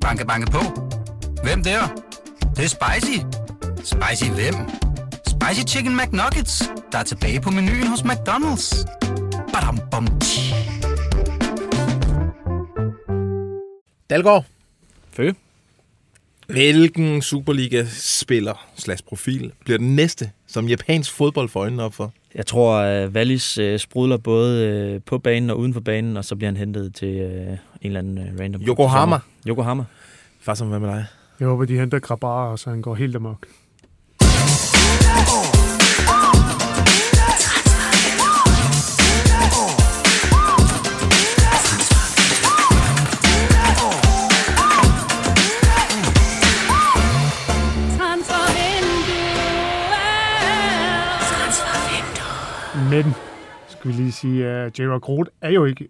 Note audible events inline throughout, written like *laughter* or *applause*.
Banke, banke på. Hvem der? Det, det er spicy. Spicy hvem? Spicy Chicken McNuggets, der er tilbage på menuen hos McDonald's. Badum, bom, tji. Dalgaard, Fø. hvilken Superliga-spiller slash profil bliver den næste, som japansk fodbold får øjnene op for? Jeg tror, at Wallis øh, sprudler både øh, på banen og uden for banen, og så bliver han hentet til øh, en eller anden øh, random. Yokohama. Yokohama. Far som hvad med dig? Jeg håber, de henter Grabar, så han går helt amok. Men, skal vi lige sige, at uh, J-Rock Roth er jo ikke,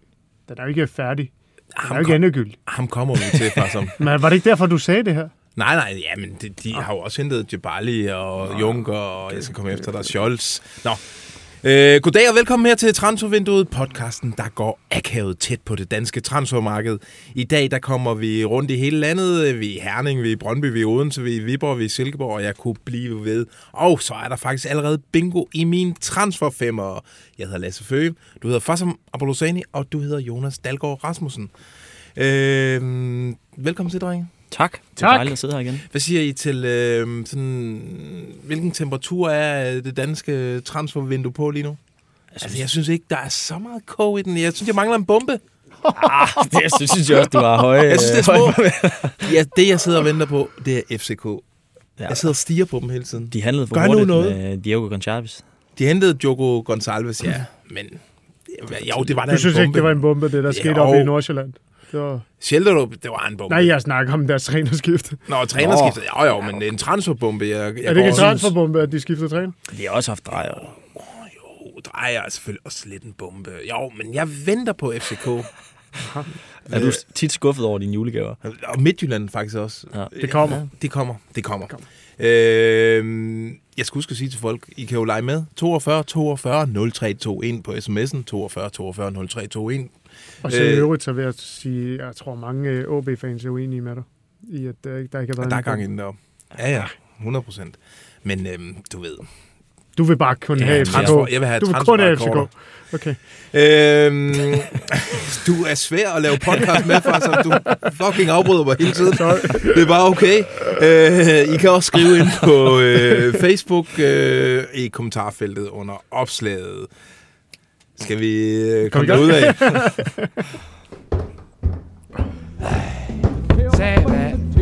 den er jo ikke færdig. Den er jo Ham, ikke endegyldig. ham kommer vi til, far som. *laughs* Men var det ikke derfor, du sagde det her? Nej, nej, ja, men de, de har jo også hentet Jabali og Junker, og jeg skal komme efter dig, Scholz. Nå, øh, goddag og velkommen her til Transfervinduet, podcasten, der går akavet tæt på det danske transfermarked. I dag, der kommer vi rundt i hele landet. Vi er i Herning, vi er i Brøndby, vi er i Odense, vi er i Viborg, vi er i Silkeborg, og jeg kunne blive ved. Og så er der faktisk allerede bingo i min transferfemmer. Jeg hedder Lasse Føge, du hedder Fassam Abolosani, og du hedder Jonas Dalgaard Rasmussen. Øh, velkommen til, drenge. Tak. Det er Tak. dejligt at sidde her igen. Hvad siger I til øh, sådan, hvilken temperatur er det danske transfervindue på lige nu? Altså, jeg synes ikke, der er så meget kog i den. Jeg synes, jeg mangler en bombe. Ah, det synes jeg også, du var høje. Jeg synes, det er øh, små. Ja, det, jeg sidder og venter på, det er FCK. Ja. Jeg sidder og stiger på dem hele tiden. De handlede for Gør nu hurtigt noget. med Diego Gonçalves. De hentede Jogo Gonçalves, ja, men... Jo, det var da Du en synes bombe. ikke, det var en bombe, det der skete Jo. oppe i Nordsjælland? Det var... Schelderup, det var en bombe. Nej, jeg snakker om deres trænerskifte. Nå, trænerskiftet. Jo, jo, men en transferbombe. Jeg, jeg Er det ikke en transferbombe, at de skiftede træner? De har også haft drejer. Jo, drejer er selvfølgelig også lidt en bombe. Jo, men jeg venter på FCK. Er du tit skuffet over dine julegaver? Og Midtjylland faktisk også. Ja. Det kommer. Det kommer. Det kommer. Øh, jeg skal huske at sige til folk, I kan jo lege med. 42 42 0321 på sms'en. 42 42 0321. Og så i Øh. øvrigt, så vil jeg sige, jeg tror mange øh, OB-fans er uenige med dig. I at der, ikke- der ikke har været der er gang inden deroppe. Ja, ja. 100 procent. Men øhm, du ved. Du vil bare kun Ja, have FCK. Transfer, jeg vil have Du vil kun have FCK. Okay. Øhm, *laughs* du er svær at lave podcast med, far, så du fucking afbryder mig hele tiden. Det er bare okay. Øh, I kan også skrive ind på øh, Facebook øh, i kommentarfeltet under opslaget. Skal vi øh, komme ud af?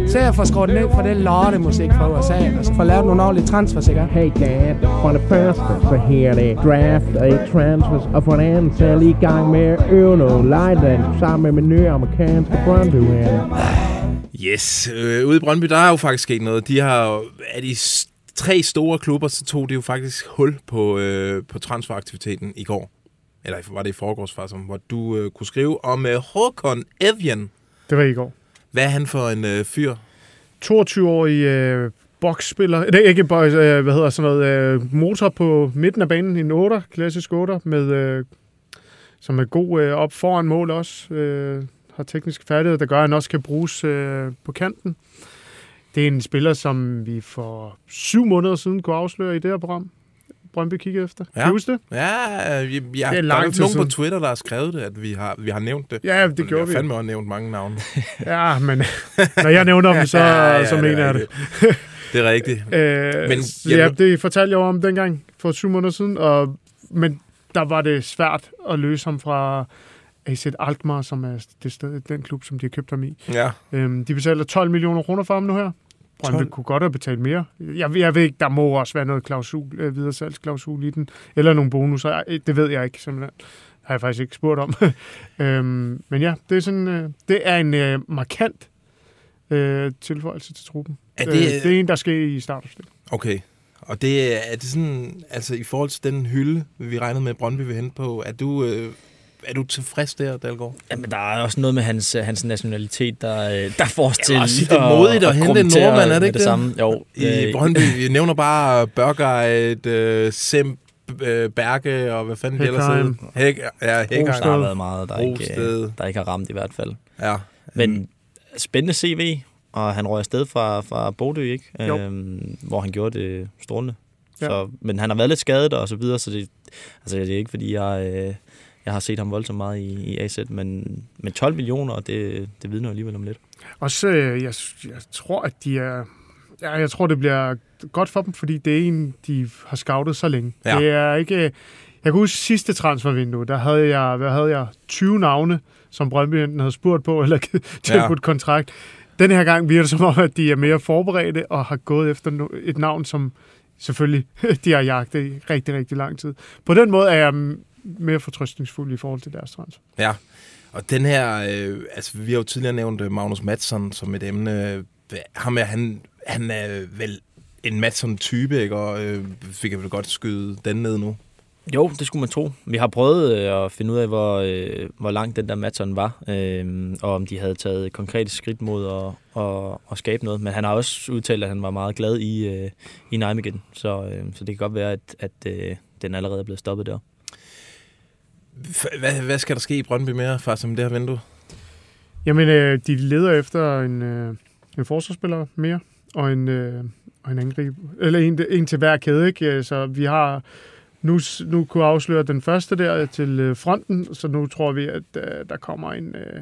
Så jeg får skruet ned for det lortemusik fra USA, og så får lavet nogle ordentlige transfers, ikke? Hey Dad, for det første så her er det draft og transfers, og for det andet så er jeg lige i gang med at øve noget sammen med min nye amerikanske Brøndby her. Yes, øh, ude i Brøndby, der er jo faktisk sket noget. De har af de tre store klubber, så tog de jo faktisk hul på, øh, på transferaktiviteten i går. Eller var det i forgårs, faktisk, hvor du øh, kunne skrive om øh, Håkon Evjen. Det var i går. Hvad er han for en øh, fyr? 22-årig øh, boksspiller. Det er ikke boks, øh, hvad hedder sådan noget, øh, motor på midten af banen. En 8, klassisk 8, med, øh, som er god øh, op foran mål også. Øh, har tekniske færdigheder, der gør, at han også kan bruges øh, på kanten. Det er en spiller, som vi for syv måneder siden kunne afsløre i det her program. Brøndby kigger efter. Ja. Kan du huske det? Ja, jeg, jeg, Det er der er nogen på. Twitter, der har skrevet det, at vi har, vi har nævnt det. Ja, det vi gjorde vi. fandme også nævnt mange navne. *laughs* Ja, men *laughs* når jeg nævner dem, så, *laughs* så det mener er jeg det. Det er rigtigt. Øh, Men, men, ja, det fortalte jeg om dengang, for syv måneder siden, og, men der var det svært at løse ham fra AZ Alkmaar, som er det sted, den klub, som de har købt ham i. Ja. Øhm, de betaler 12 millioner kroner for ham nu her. Brøndby 12? kunne godt have betalt mere. Jeg, jeg ved ikke, der må også være noget klausul, øh, videre salgsklausul i den, eller nogle bonusser. Det ved jeg ikke, simpelthen. har jeg faktisk ikke spurgt om. *laughs* øhm, men ja, det er, sådan, øh, det er en øh, markant øh, tilføjelse til truppen. Er Øh, det, det er en, der sker i startopstilling. Okay. Og det er, er det sådan, altså i forhold til den hylde, vi regnede med, at Brøndby vil hente på, er du, øh, er du tilfreds der, Dalgaard? Jamen, der er også noget med hans, øh, hans nationalitet, der, øh, der får os til også det er modigt at hente en nordmand, er det ikke det? samme. Jo, I øh, Brøndby, vi nævner bare Børgeit, øh, Semp, øh, Berge og hvad fanden de ellers Hækheim. hedder. Hæk, ja, Hækkeheim. der har været meget, der ikke, Rosted. øh, der ikke har ramt i hvert fald. Ja. Men spændende CV, og han røg afsted fra, fra Bodø, ikke? Jo. Øhm, hvor han gjorde det strålende. Ja. Ja. Så, men han har været lidt skadet og så videre, så det, altså, det er ikke, fordi jeg, øh, jeg har set ham voldsomt meget i, i AZ, men, men 12 millioner, det, det vidner alligevel om lidt. Også, øh, jeg, jeg tror, at de er... Ja, jeg tror, det bliver godt for dem, fordi det er en, de har scoutet så længe. Ja. Det er ikke... Jeg kan huske sidste transfervindue, der havde jeg, hvad havde jeg, 20 navne, som Brøndby enten havde spurgt på, eller tilbudt Ja. kontrakt. Den her gang virker det som om, at de er mere forberedte og har gået efter et navn, som selvfølgelig *laughs* de har jagtet i rigtig, rigtig lang tid. På den måde er jeg m- mere fortrøstningsfuld i forhold til deres transfer. Ja, og den her, øh, altså vi har jo tidligere nævnt øh, Magnus Madsen som et emne. Ham er, han, han er vel en Madsen-type, ikke? Og øh, fik jeg vel godt skyde den ned nu. Jo, det skulle man tro. Vi har prøvet øh, at finde ud af, hvor, øh, hvor langt den der Matson var, øh, og om de havde taget konkrete skridt mod at, at, at skabe noget. Men han har også udtalt, at han var meget glad i, øh, i Nijmegen, så, øh, så det kan godt være, at, at øh, den allerede er blevet stoppet der. Hvad, hvad skal der ske i Brøndby mere, far, som det her vindue? Jamen, øh, de leder efter en, øh, en forsvarsspiller mere, og en, øh, og en angrib, eller en, en til hver kæde, ikke? Så vi har nu, nu kunne afsløre den første der til øh, fronten, så nu tror vi, at øh, der kommer en, øh,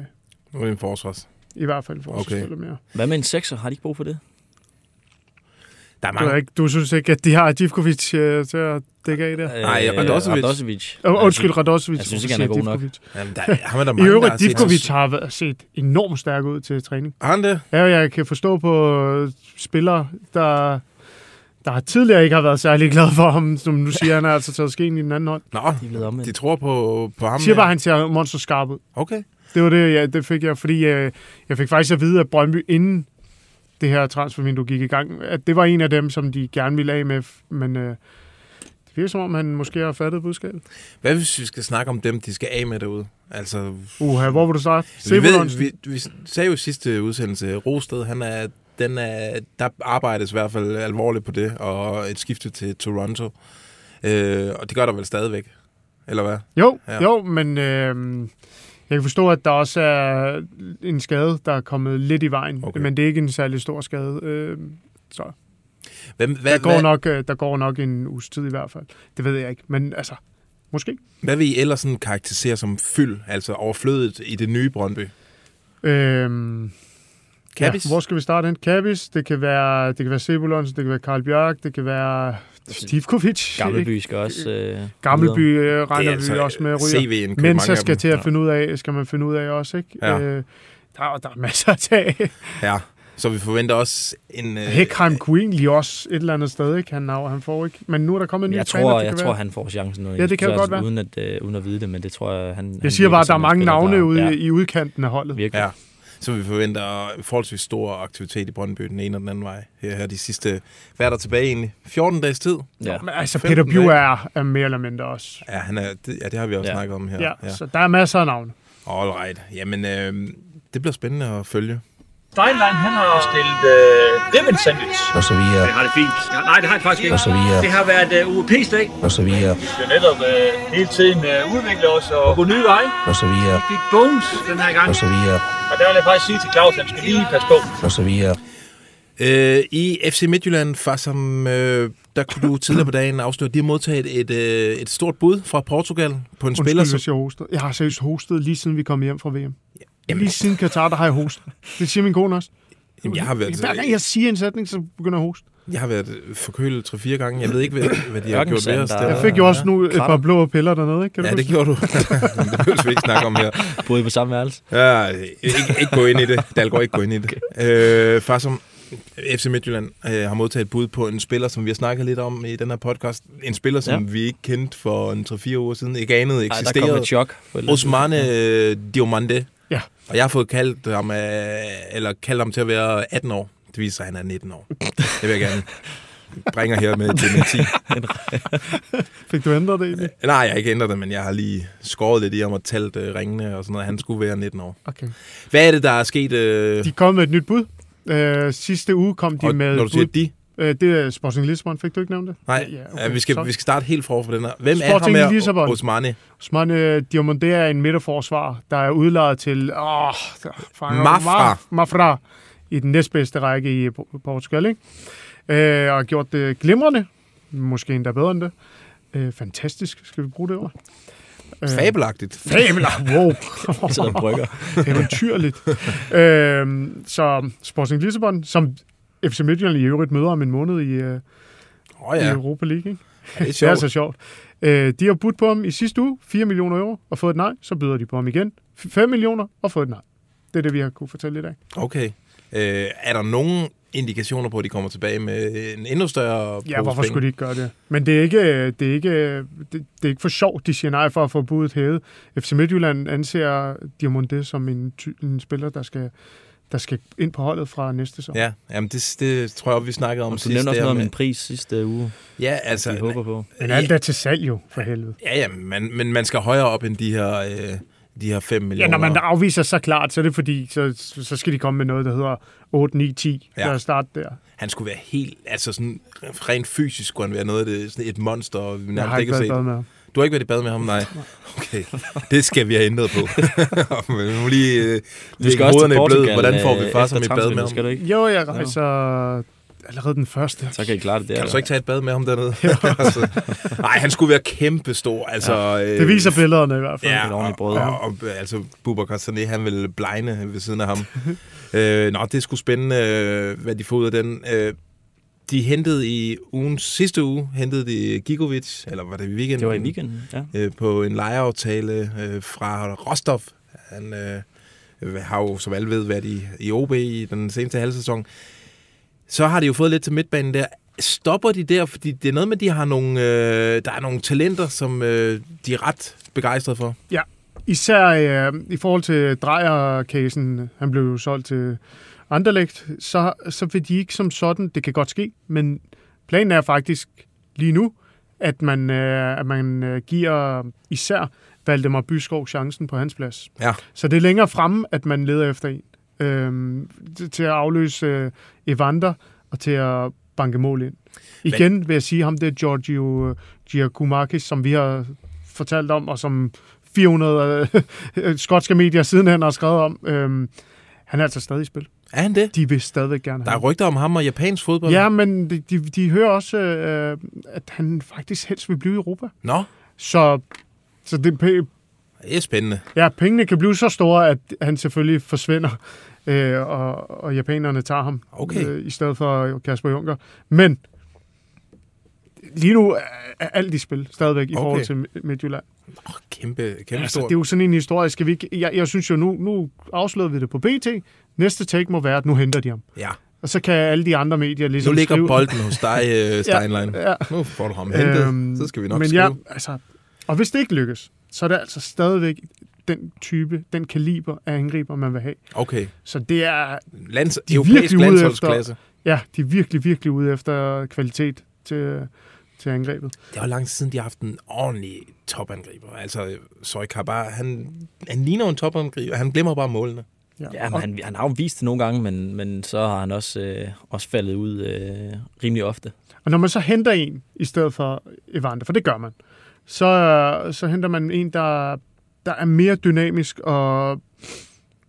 Nu er det en forsvars. i hvert fald en forsvarsspiller mere. Hvad med en sekser? Har de ikke brug for det? Der er Du, er mange. ikke, du synes ikke, at de har Divkovic øh, til at dække af der? Nej, Radosevic. Radosevic. Oh, undskyld, Radosevic. jeg synes ikke, han er god nok. Jamen, der, ham er der I mange, der øvrigt, har set. Divkovic har været- set enormt stærk ud til træning. Har han det? Ja, jeg kan forstå på øh, spillere, der, der tidligere ikke har været særlig glad for ham, som nu siger, han er altså taget skeen i den anden hånd. Nå, De de tror på, på ham. Jeg siger ja. bare, at han ser monster skarp ud. Okay. Det var det, ja, det fik jeg, fordi jeg, jeg fik faktisk at vide, at Brøndby inden det her transfervindue gik i gang, at det var en af dem, som de gerne ville af med, men øh, det virker som om, han måske har fattet budskabet. Hvad hvis vi skal snakke om dem, de skal af med derude? Altså, Uha, hvor vil du starte? vi, ved, vi, vi sagde jo i sidste udsendelse, Rosted, han er, den er, der arbejdes i hvert fald alvorligt på det, og et skifte til Toronto. Øh, og det gør der vel stadigvæk, eller hvad? Jo, ja. jo, men øh, jeg kan forstå, at der også er en skade, der er kommet lidt i vejen, Okay. men det er ikke en særlig stor skade. Øh, så Hvem, hvad, der går, hvad, nok, øh, der går nok en uges tid i hvert fald. Det ved jeg ikke, men altså, måske. hvad vil I ellers sådan karakterisere som fyld, altså overflødet i det nye Brøndby? Øhm, Kabis? Ja, hvor skal vi starte hen? Kabis, det kan være, det kan være Sebulons, det kan være Karl Bjørk, det kan være Stivkovic. Gammelby skal også... Øh, Gammelby videre. øh, regner vi også med at ryge. Men så skal til at finde ud af, skal man finde ud af også, ikke? Ja. Øh, der, er- der er masser at tage. Ja, så vi forventer også en... Øh, Heckheim kunne egentlig også et eller andet sted, ikke? Han, har- han får ikke. Men nu er der kommet en ny Jeg træner. tror, jeg kan tror være. han får chancen nu. Ja, det kan jo godt være. Uden at, øh, uden at vide det, men det tror jeg, han... han Jeg siger virker bare, at der er mange navne der- ude ja, i, i udkanten af holdet. virkelig. Ja, så vi forventer forholdsvis stor aktivitet i Brøndby den ene og den anden vej. Her, her de sidste... Hvad er der tilbage egentlig? 14 dages tid? Ja. Men altså, 15 Peter dage. er, er mere eller mindre også. Ja, han er, det, ja, det har vi også Ja. snakket om her. Ja, ja. så der er masser af navne. All right. Jamen, øh, det bliver spændende at følge. Steinlein, han har stillet øh, ribbon sandwich. og så videre, Det har det fint. Ja, nej, det har jeg faktisk ikke. og så videre, Det har været øh, UEP-sdag. og så videre, Vi skal netop øh, hele tiden øh, udvikle os og gå nye veje. og så videre, Vi fik bones den her gang. og så videre, Og der vil jeg faktisk sige til Claus, at han skal lige passe på. og så videre. Øh, I FC Midtjylland, far, som, øh, der kunne du tidligere på dagen afsløre, at de har modtaget et, øh, et stort bud fra Portugal på en spiller, Undskyld, som... jeg hoster. Jeg har seriøst hostet lige siden vi kom hjem fra VM. Jamen, Lige siden Katar, der har jeg hostet. Det siger min kone også. Jamen, jeg har været, Hver gang jeg siger en sætning, så begynder jeg at hoste. jeg har været forkølet 3-4 gange. Jeg ved ikke, hvad, hvad de har gjort ved os. Jeg fik jo også nu et par blå piller dernede, ikke? Kan du Ja, det huske? gjorde du. *laughs* Det behøver vi ikke snakke om her. Boede på samme værelse. Ja, ikke, ikke gå ind i det. Dalgaard, ikke gå ind i det. Øh, far som FC Midtjylland øh, har modtaget et bud på en spiller, som vi har snakket lidt om i den her podcast. En spiller, som Ja. vi ikke kendte for en 3-4 uger siden. Ikke anede Ej, der kom eksisterede. et chok. Osmane øh, Diomande. Ja. Og jeg har fået kaldt ham, øh, eller kaldt ham til at være 18 år. Det viser sig, at han er 19 år. Det vil jeg gerne bringer her med dementi. *laughs* Fik du ændret det egentlig? Nej, jeg har ikke ændret det, men jeg har lige skåret lidt i ham og talt øh, ringene og sådan noget. Han skulle være 19 år. Okay. Hvad er det, der er sket? Øh, De kom med et nyt bud. Øh, sidste uge kom de og, med når du siger bud. de, Øh, det er Sporting Lisbon, fik du ikke nævnt det? Nej, Ja, okay, vi, skal, vi skal starte helt forfra for den her. Hvem er Sporting ham her, Lissabon. Osmani? Osman Diamondé er en midterforsvar, der er udlejet til åh, Mafra. Ma- Mafra i den næstbedste række i Por- Portugal. Ikke? Øh, og har gjort det glimrende. Måske endda bedre end det. Øh, fantastisk, skal vi bruge det ord? Øh, Fabelagtigt. Fabler, wow. *laughs* Og brygger. Eventyrligt. *laughs* øh, så Sporting Lissabon, som FC Midtjylland i øvrigt møder om en måned i, øh, oh, ja. i ja, Europa League. Ikke? det er *laughs* Det er sjovt. altså sjovt. Øh, de har budt på ham i sidste uge, 4 millioner euro, og fået et nej. Så byder de på ham igen, 5 millioner, og fået et nej. Det er det, vi har kunne fortælle i dag. Okay. Øh, er der nogen indikationer på, at de kommer tilbage med en endnu større Ja, hvorfor penge? skulle de ikke gøre det? Men det er ikke, det er ikke, det, det er ikke for sjovt, de siger nej for at få budet hævet. FC Midtjylland anser Diamondé som en, ty, en spiller, der skal, der skal ind på holdet fra næste sæson. Ja, jamen det, det tror jeg, vi snakkede om Og du sidst. nævnte også noget om med- en pris sidste uge, Ja, altså... vi håber på. Men alt er til salg jo, for helvede. Ja, ja, men, men man skal højere op end de her, øh, de her 5 millioner. Ja, når man afviser så klart, så er det fordi, så, så skal de komme med noget, der hedder 8, 9, 10, Ja. der starte der. Han skulle være helt... Altså sådan, rent fysisk skulle han være noget af det, sådan et monster, og vi Jeg har ikke ikke været set. med ham. Du har ikke været i bad med ham, nej. *laughs* Okay, det skal vi have ændret på. *laughs* Men må lige øh, Du skal også hovederne til i blød. Hvordan får vi øh, først efter ham i bad med ham? Skal du ikke? Jo, jeg rejser allerede den første. Så kan I klare det der. Kan du så ikke tage et bad med ham dernede? *laughs* altså, nej, han skulle være kæmpe stor. Altså, ja, øh, Det viser billederne i hvert fald. Ja, Et ordentligt brød. Og, og, og, altså, Bubakar Sané, han vil blegne ved siden af ham. *laughs* øh, nå, det er sgu spændende, øh, hvad de får ud af den. Øh, de hentede i ugen sidste uge, hentede de Gigovic, eller var det i weekenden? Det var i weekenden, ja. Øh, på en lejeaftale øh, fra Rostov. Han øh, har jo, som alle ved, været i, i OB i den seneste halve sæson. Så har de jo fået lidt til midtbanen der. Stopper de der, fordi det er noget med, at de har nogle, øh, der er nogle talenter, som øh, de er ret begejstrede for. Især øh, i forhold til Drejer-casen, han blev jo solgt til Anderlecht, så, så vil de ikke som sådan, det kan godt ske, men planen er faktisk lige nu, at man, øh, at man øh, giver især Valdemar Byskov chancen på hans plads. Ja. Så det er længere fremme, at man leder efter en. Øhm, til- at afløse øh, Evander og til at banke mål ind. Igen vil jeg sige ham, det er Giorgio Giacomakis, som vi har fortalt om, og som 400 øh, *laughs* skotske medier sidenhen har skrevet om. Øhm, han er altså stadig i spil. Er han det? De vil stadigvæk gerne Der er rygter om ham og japansk fodbold. Ja, men de, de, de hører også, øh, at han faktisk helst vil blive i Europa. Nå, Så, så det, det er spændende. ja, pengene kan blive så store, at han selvfølgelig forsvinder, øh, og, og japanerne tager ham Okay. øh, i stedet for Kasper Juncker. Men lige nu er, alt i spil stadigvæk i Okay. forhold til Mi- Midtjylland. Oh, kæmpe, kæmpe Altså, stort. det er jo sådan en historie. Skal vi ikke, jeg, jeg synes jo, nu, nu afslørede vi det på BT. Næste take må være, at nu henter de ham. Ja, Og så kan alle de andre medier nu ligesom ligger skrive... bolden hos dig, øh, *laughs* Steinlein. Ja, Nu får du ham hentet, Øhm, så skal vi nok men skrive. ja, altså, og hvis det ikke lykkes, så er det altså stadigvæk den type, den kaliber af angriber, man vil have. Okay, Så det er, Lands, De er virkelig ude landsholdsklasse. ja, de er virkelig, virkelig ude efter kvalitet til, til angrebet. Det var lang tid siden, de har haft en ordentlig topangriber. Altså, har bare... Han, han ligner en topangriber. Han glemmer bare målene. Ja, men og, han, han har jo vist det nogle gange, men, men så har han også, øh, også faldet ud øh, rimelig ofte. og når man så henter en, i stedet for Evander, for det gør man, så, så henter man en, der, der er mere dynamisk og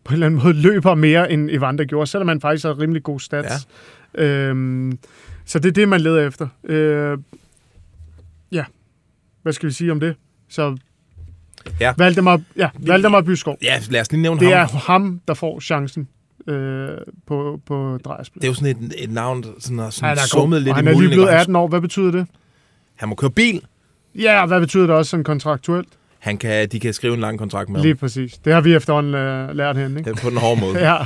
på en eller anden måde løber mere, end Evander gjorde, selvom man faktisk har rimelig god stats. Ja. Øhm, så det er det, man leder efter. Øh, ja, hvad skal vi sige om det? Så Ja. Valdemar, ja, Valdemar Byskov. Ja, lad os lige nævne Det ham. er ham, der får chancen øh, på, på Drejersplads. Det er jo sådan et, et navn, sådan sådan Han er, summet lidt og han i er lige blevet ikke? Og 18 år. Hvad betyder det? Han må køre bil. Ja, og hvad betyder det også sådan kontraktuelt? Han kan, de kan skrive en lang kontrakt med Lige ham. præcis. Det har vi efterhånden øh, lært hende, ikke? Den På den hårde måde. *laughs* Ja. *laughs*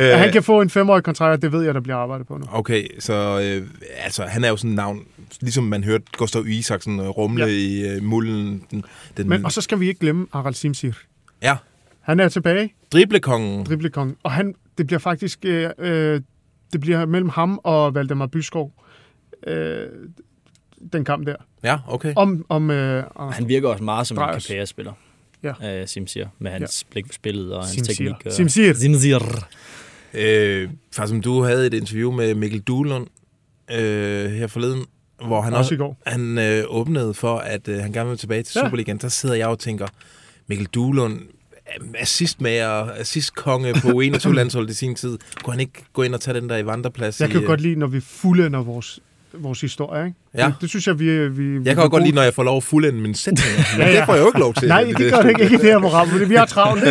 Øh, han kan få en femårig kontrakt, og det ved jeg, der bliver arbejdet på nu. Okay, så øh, altså, han er jo sådan et navn, ligesom man hørte Gustav Isaksen øh, rumle Ja. i øh, mulden. Den, den, Men, og så skal vi ikke glemme Harald Simsir. Ja, Han er tilbage, driblekongen. driblekongen, og han, det bliver faktisk øh, øh, det bliver mellem ham og Valdemar Byskov, øh, den kamp der. Ja, okay. Om, om øh, og- Han virker også meget som en. KPA-spiller, Ja. øh, Simsir, med hans blik for spillet og hans Simsir. teknik. Og... Simsir. Simsir. Øh, som du havde et interview med Mikkel Duhlund, øh, her forleden, hvor han Også også i går. han øh, åbnede for, at øh, han gerne vil tilbage til Ja. Superligaen. Der sidder jeg og tænker, Mikkel Duhlund, assistmager, assistkonge på *laughs* 21-landsholdet i sin tid. Kunne han ikke gå ind og tage den der i vandreplads? Jeg kan i, jo øh, godt lide, når vi fuldender vores, vores historie, ikke? Ja. Det, det synes jeg, vi... vi Jeg kan jo godt lide, når jeg får lov at fuldende mine sætninger. *laughs* Men Ja, ja. det får jeg jo ikke lov til. Nej, det gør det ikke, ikke i det her program, fordi vi har travlt,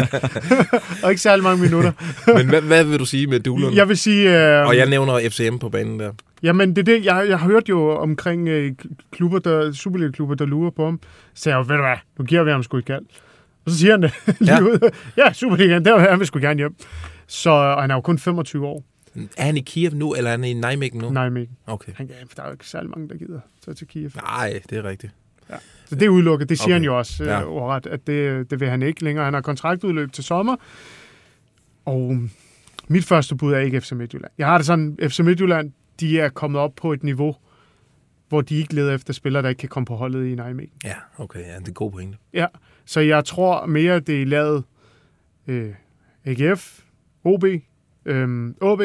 *laughs* og ikke særlig mange minutter. *laughs* Men hvad, hvad vil du sige med Duhlund? Jeg vil sige... Øh, Og jeg nævner FCM på banen der. Jamen, det er det. Jeg, jeg har hørt jo omkring øh, klubber, der, Superliga-klubber, der lurer på ham. Så jeg jo, ved du hvad, nu giver vi ham sgu et kald. Og så siger han det lige Ja. ud. Ja, Superligaen, der han vil sgu gerne hjem. Så og han er jo kun 25 år. Er han i Kiev nu, eller er han i Nijmegen nu? Nej, men Okay. han, der er jo ikke særlig mange, der gider tage til Kiev. Nej, det er rigtigt. Så det er udelukket. Det siger Okay. han jo også Ja. ja. øh, overret, at det, det vil han ikke længere. Han har kontraktudløb til sommer. Og mit første bud er ikke FC Midtjylland. Jeg har det sådan, FC Midtjylland, de er kommet op på et niveau, hvor de ikke leder efter spillere, der ikke kan komme på holdet i Nijmegen. Ja, okay. Ja, det er god pointe. Ja, så jeg tror mere, det er lavet øh, AGF, OB, øh, OB.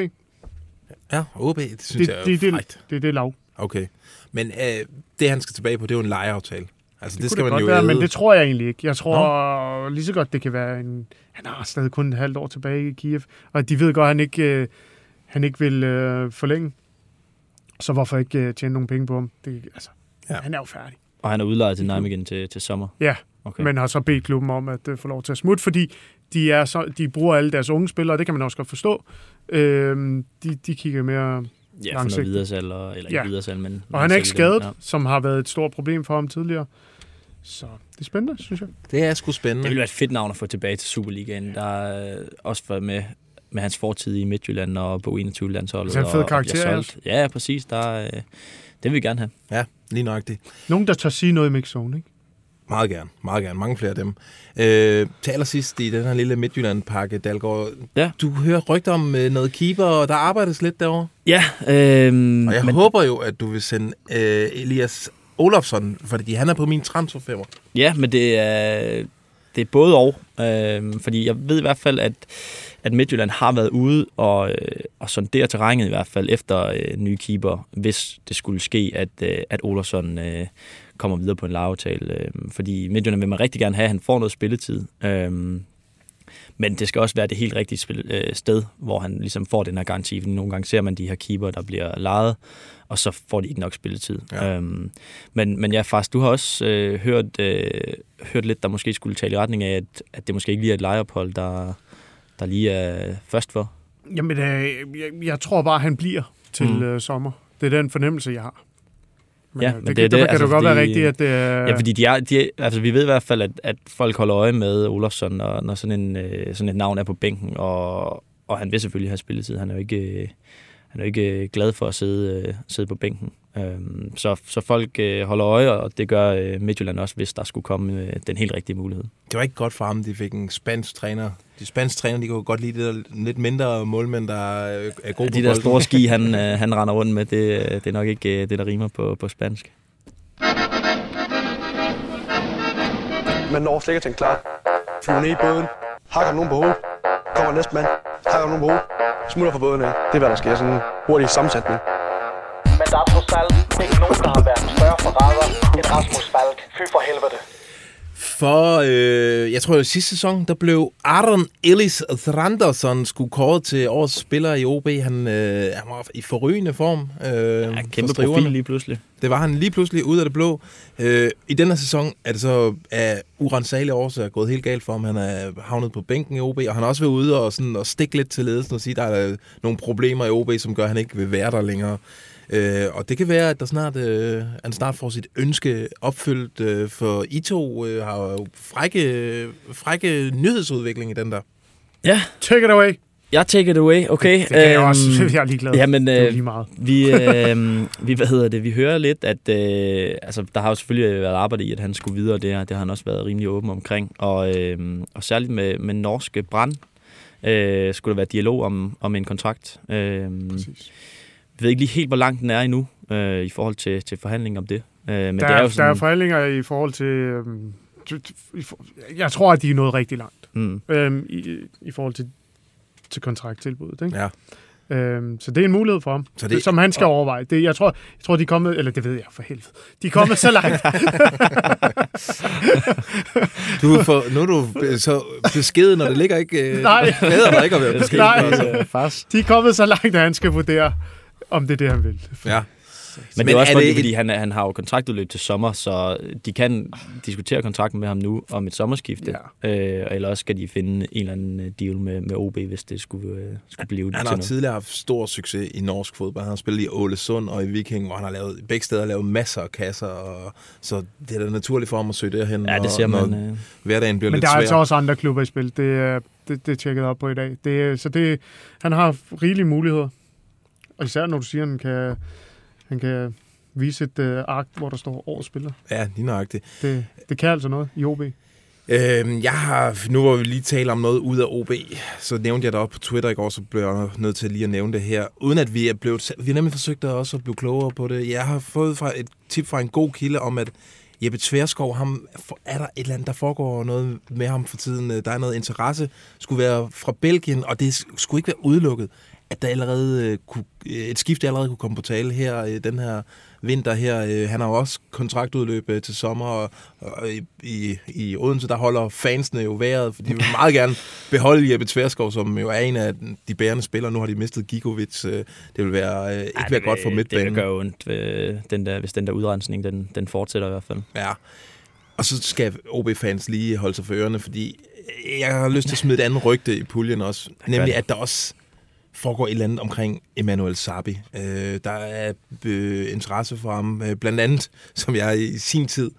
Ja, OB, det synes Det, jeg er det, det, frækt. det, det er lav. Okay. Men øh, det, han skal tilbage på, det er jo en lejeaftale. Altså, det, det skal kunne man jo godt være, æde. men det tror jeg egentlig ikke. Jeg tror Nå. lige så godt, det kan være en... Han har stadig kun et halvt år tilbage i Kiev, og de ved godt, at han ikke, øh, han ikke vil øh, forlænge. Så hvorfor ikke øh, tjene nogle penge på ham? Det, altså, Ja. Han er jo færdig. Og han er udlejet til Nijmegen til, til sommer. Ja, Okay. okay. men har så bedt klubben om at øh, få lov til at smutte, fordi de, er så, de bruger alle deres unge spillere, det kan man også godt forstå. Øh, de, de kigger mere... ja, for noget langsigtet. videresalg, eller, eller ikke Ja. videresalg, men... Og han er ikke skadet, ja. som har været et stort problem for ham tidligere. Så det er spændende, synes jeg. Det er sgu Det spændende. ville være et fedt navn at få tilbage til Superligaen. Der er også for med, med hans fortid i Midtjylland og på 21-landsholdet. Altså en fed og- og karakter også. solgt. Ja, præcis. Der, er, øh, det vil vi gerne have. Ja, lige nøjagtigt. Nogen, der tør sige noget i mixzone, ikke? Meget gerne, meget gerne. Mange flere af dem. Øh, til allersidst i den her lille Midtjylland-pakke, Dalgaard. Ja. Du hører rygter om øh, noget keeper, og der arbejdes lidt derovre. Ja, øhm, Og jeg men, håber jo, at du vil sende øh, Elias Olofsson, fordi han er på min transferfemmer. Ja, men det er, det er både og. Øhm, fordi jeg ved i hvert fald, at, at Midtjylland har været ude og, øh, og sondere terrænet i hvert fald efter øh, nye keeper, hvis det skulle ske, at, øh, at Olsson øh, kommer videre på en lejeaftale. Øh, fordi Midtjylland vil man rigtig gerne have, at han får noget spilletid. Øhm, men det skal også være det helt rigtige spil, øh, sted, hvor han ligesom får den her garanti. Fordi nogle gange ser man de her keeper, der bliver lejet, og så får de ikke nok spilletid. Ja. Øhm, men, men ja, faktisk, du har også øh, hørt, øh, hørt lidt, der måske skulle tale i retning af, at, at det måske ikke lige er et lejeophold, der, der lige er først for. Jamen, øh, jeg, jeg tror bare, han bliver til mm. øh, sommer. Det er den fornemmelse, jeg har. Ja, øh, men det, det det, det, kan altså, det godt være fordi- rigtigt, at det er... Ja, fordi de er, de er, altså, vi ved i hvert fald, at, at folk holder øje med Olofsson, når, når sådan, en, øh, sådan et navn er på bænken, og, og han vil selvfølgelig have spilletid. Han er jo ikke, øh, han er jo ikke glad for at sidde, øh, sidde på bænken. Øhm, så, så folk øh, holder øje, og det gør øh, Midtjylland også, hvis der skulle komme øh, den helt rigtige mulighed. Det var ikke godt for ham, de fik en spansk træner. De spanske træner, de kunne godt lide det der lidt mindre målmænd, der er er gode Ja, på de der bolden. store ski, *laughs* han, øh, han render rundt med, det, det er nok ikke øh, det, der rimer på, på spansk. Man når slet ikke til en klar. Flyver ned i båden. Hakker nogen på hovedet. Kommer næste mand. Hakker nogen på hovedet. Smutter fra båden af. Det er, hvad der sker. Sådan en hurtig sammensætning. Alt ikke nogen, der har været større forræder end Rasmus Falk. Fy for helvede. For, øh, jeg tror, at sidste sæson, der blev Aron Ellis Thranderson skulle kåret til årets spiller i OB. Han, øh, han var i forrygende form. Øh, Ja, for kæmpe profil lige pludselig. Det var han lige pludselig ud af det blå. Øh, I den her sæson er det så af urensagelige årsager gået helt galt for ham. Han er havnet på bænken i OB, og han har også været ude og, sådan, og stikke lidt til ledelsen og sige, at der er nogle problemer i OB, som gør, at han ikke vil være der længere. Øh, og det kan være, at der snart, øh, han snart får sit ønske opfyldt, øh, for I to øh, har jo frække, frække nyhedsudvikling i den der. Ja, Take it away. jeg take it away, okay. Det kan jeg Øhm, også. *laughs* Jeg er ligeglad. Jamen, det er øh, lige meget. Vi, øh, vi, hvad hedder det, vi hører lidt, at øh, altså, der har jo selvfølgelig været arbejde i, at han skulle videre, det, her. det har han også været rimelig åben omkring. Og, øh, og særligt med, med norske brand øh, skulle der være dialog om, om en kontrakt. Øh, Præcis. Jeg ved ikke lige helt, hvor langt den er endnu øh, i forhold til, til forhandling om det. Øh, men der, det er jo er, der er sådan, forhandlinger i forhold til... For- jeg tror, at de er nået rigtig langt mm, øhm, i, i forhold til, til kontrakttilbuddet. Ikke? Ja. Øhm, så det er en mulighed for ham, Så det- som han skal overveje. Det, jeg, tror, jeg tror, de er kommet, eller det ved jeg for helvede, de er kommet så langt. *laughs* Du er for, nu er du så beskeden, når det ligger ikke... Øh, Nej. Glæder dig ikke at være *laughs* beskeden. Nej. altså. Fars. De er kommet så langt, at han skal vurdere, om det er det, han vil. Ja. Men, det er også er fordi, det fordi han, han har jo kontraktudløb til sommer, så de kan diskutere kontrakten med ham nu om et sommerskifte. Ja. Øh, eller også skal de finde en eller anden øh, deal med, med OB, hvis det skulle, øh, skulle blive Han til har noget. tidligere haft stor succes i norsk fodbold. Han har spillet i Ålesund og i Viking, hvor han har lavet, begge steder lavet masser af kasser. Og, så det er da naturligt for ham at søge derhen, Ja, det når, ser man. når Øh, hverdagen bliver Men lidt der er svær. altså også andre klubber i spil. Det, er- det, det tjekket op på i dag. Det, så det, han har rigelige muligheder. Og især når du siger, at han kan, han kan vise et uh, ark, hvor der står årets spiller. Ja, lige nøjagtigt. Det, det kan altså noget i OB. Øhm, jeg har, nu hvor vi lige taler om noget ud af OB, så nævnte jeg det op på Twitter i går, så blev jeg nødt til lige at nævne det her. Uden at vi er blevet, vi har nemlig forsøgt også at blive klogere på det. Jeg har fået fra et tip fra en god kilde om, at Jeppe Tverskov, ham, er der et eller andet, der foregår noget med ham for tiden? Der er noget interesse, skulle være fra Belgien, og det skulle ikke være udelukket, at der allerede øh, kunne, øh, et skifte allerede kunne komme på tale her øh, den her vinter her. Han har jo også kontraktudløb til sommer, og, og i, i, Odense, der holder fansene jo vejret, for de vil meget gerne beholde Jeppe Tverskov, som jo er en af de bærende spillere. Nu har de mistet Gigovic. Det vil være, ikke ej, være godt for midtbanen. Det vil gøre ondt, øh, den der, hvis den der udrensning, den, den fortsætter i hvert fald. Ja. Og så skal OB-fans lige holde sig for ørerne, fordi jeg har lyst til at smide et andet rygte i puljen også. Nemlig, at der også foregår et eller andet omkring Emmanuel Sabi. Øh, der er øh, interesse for ham, øh, blandt andet, *laughs* som jeg i sin tid,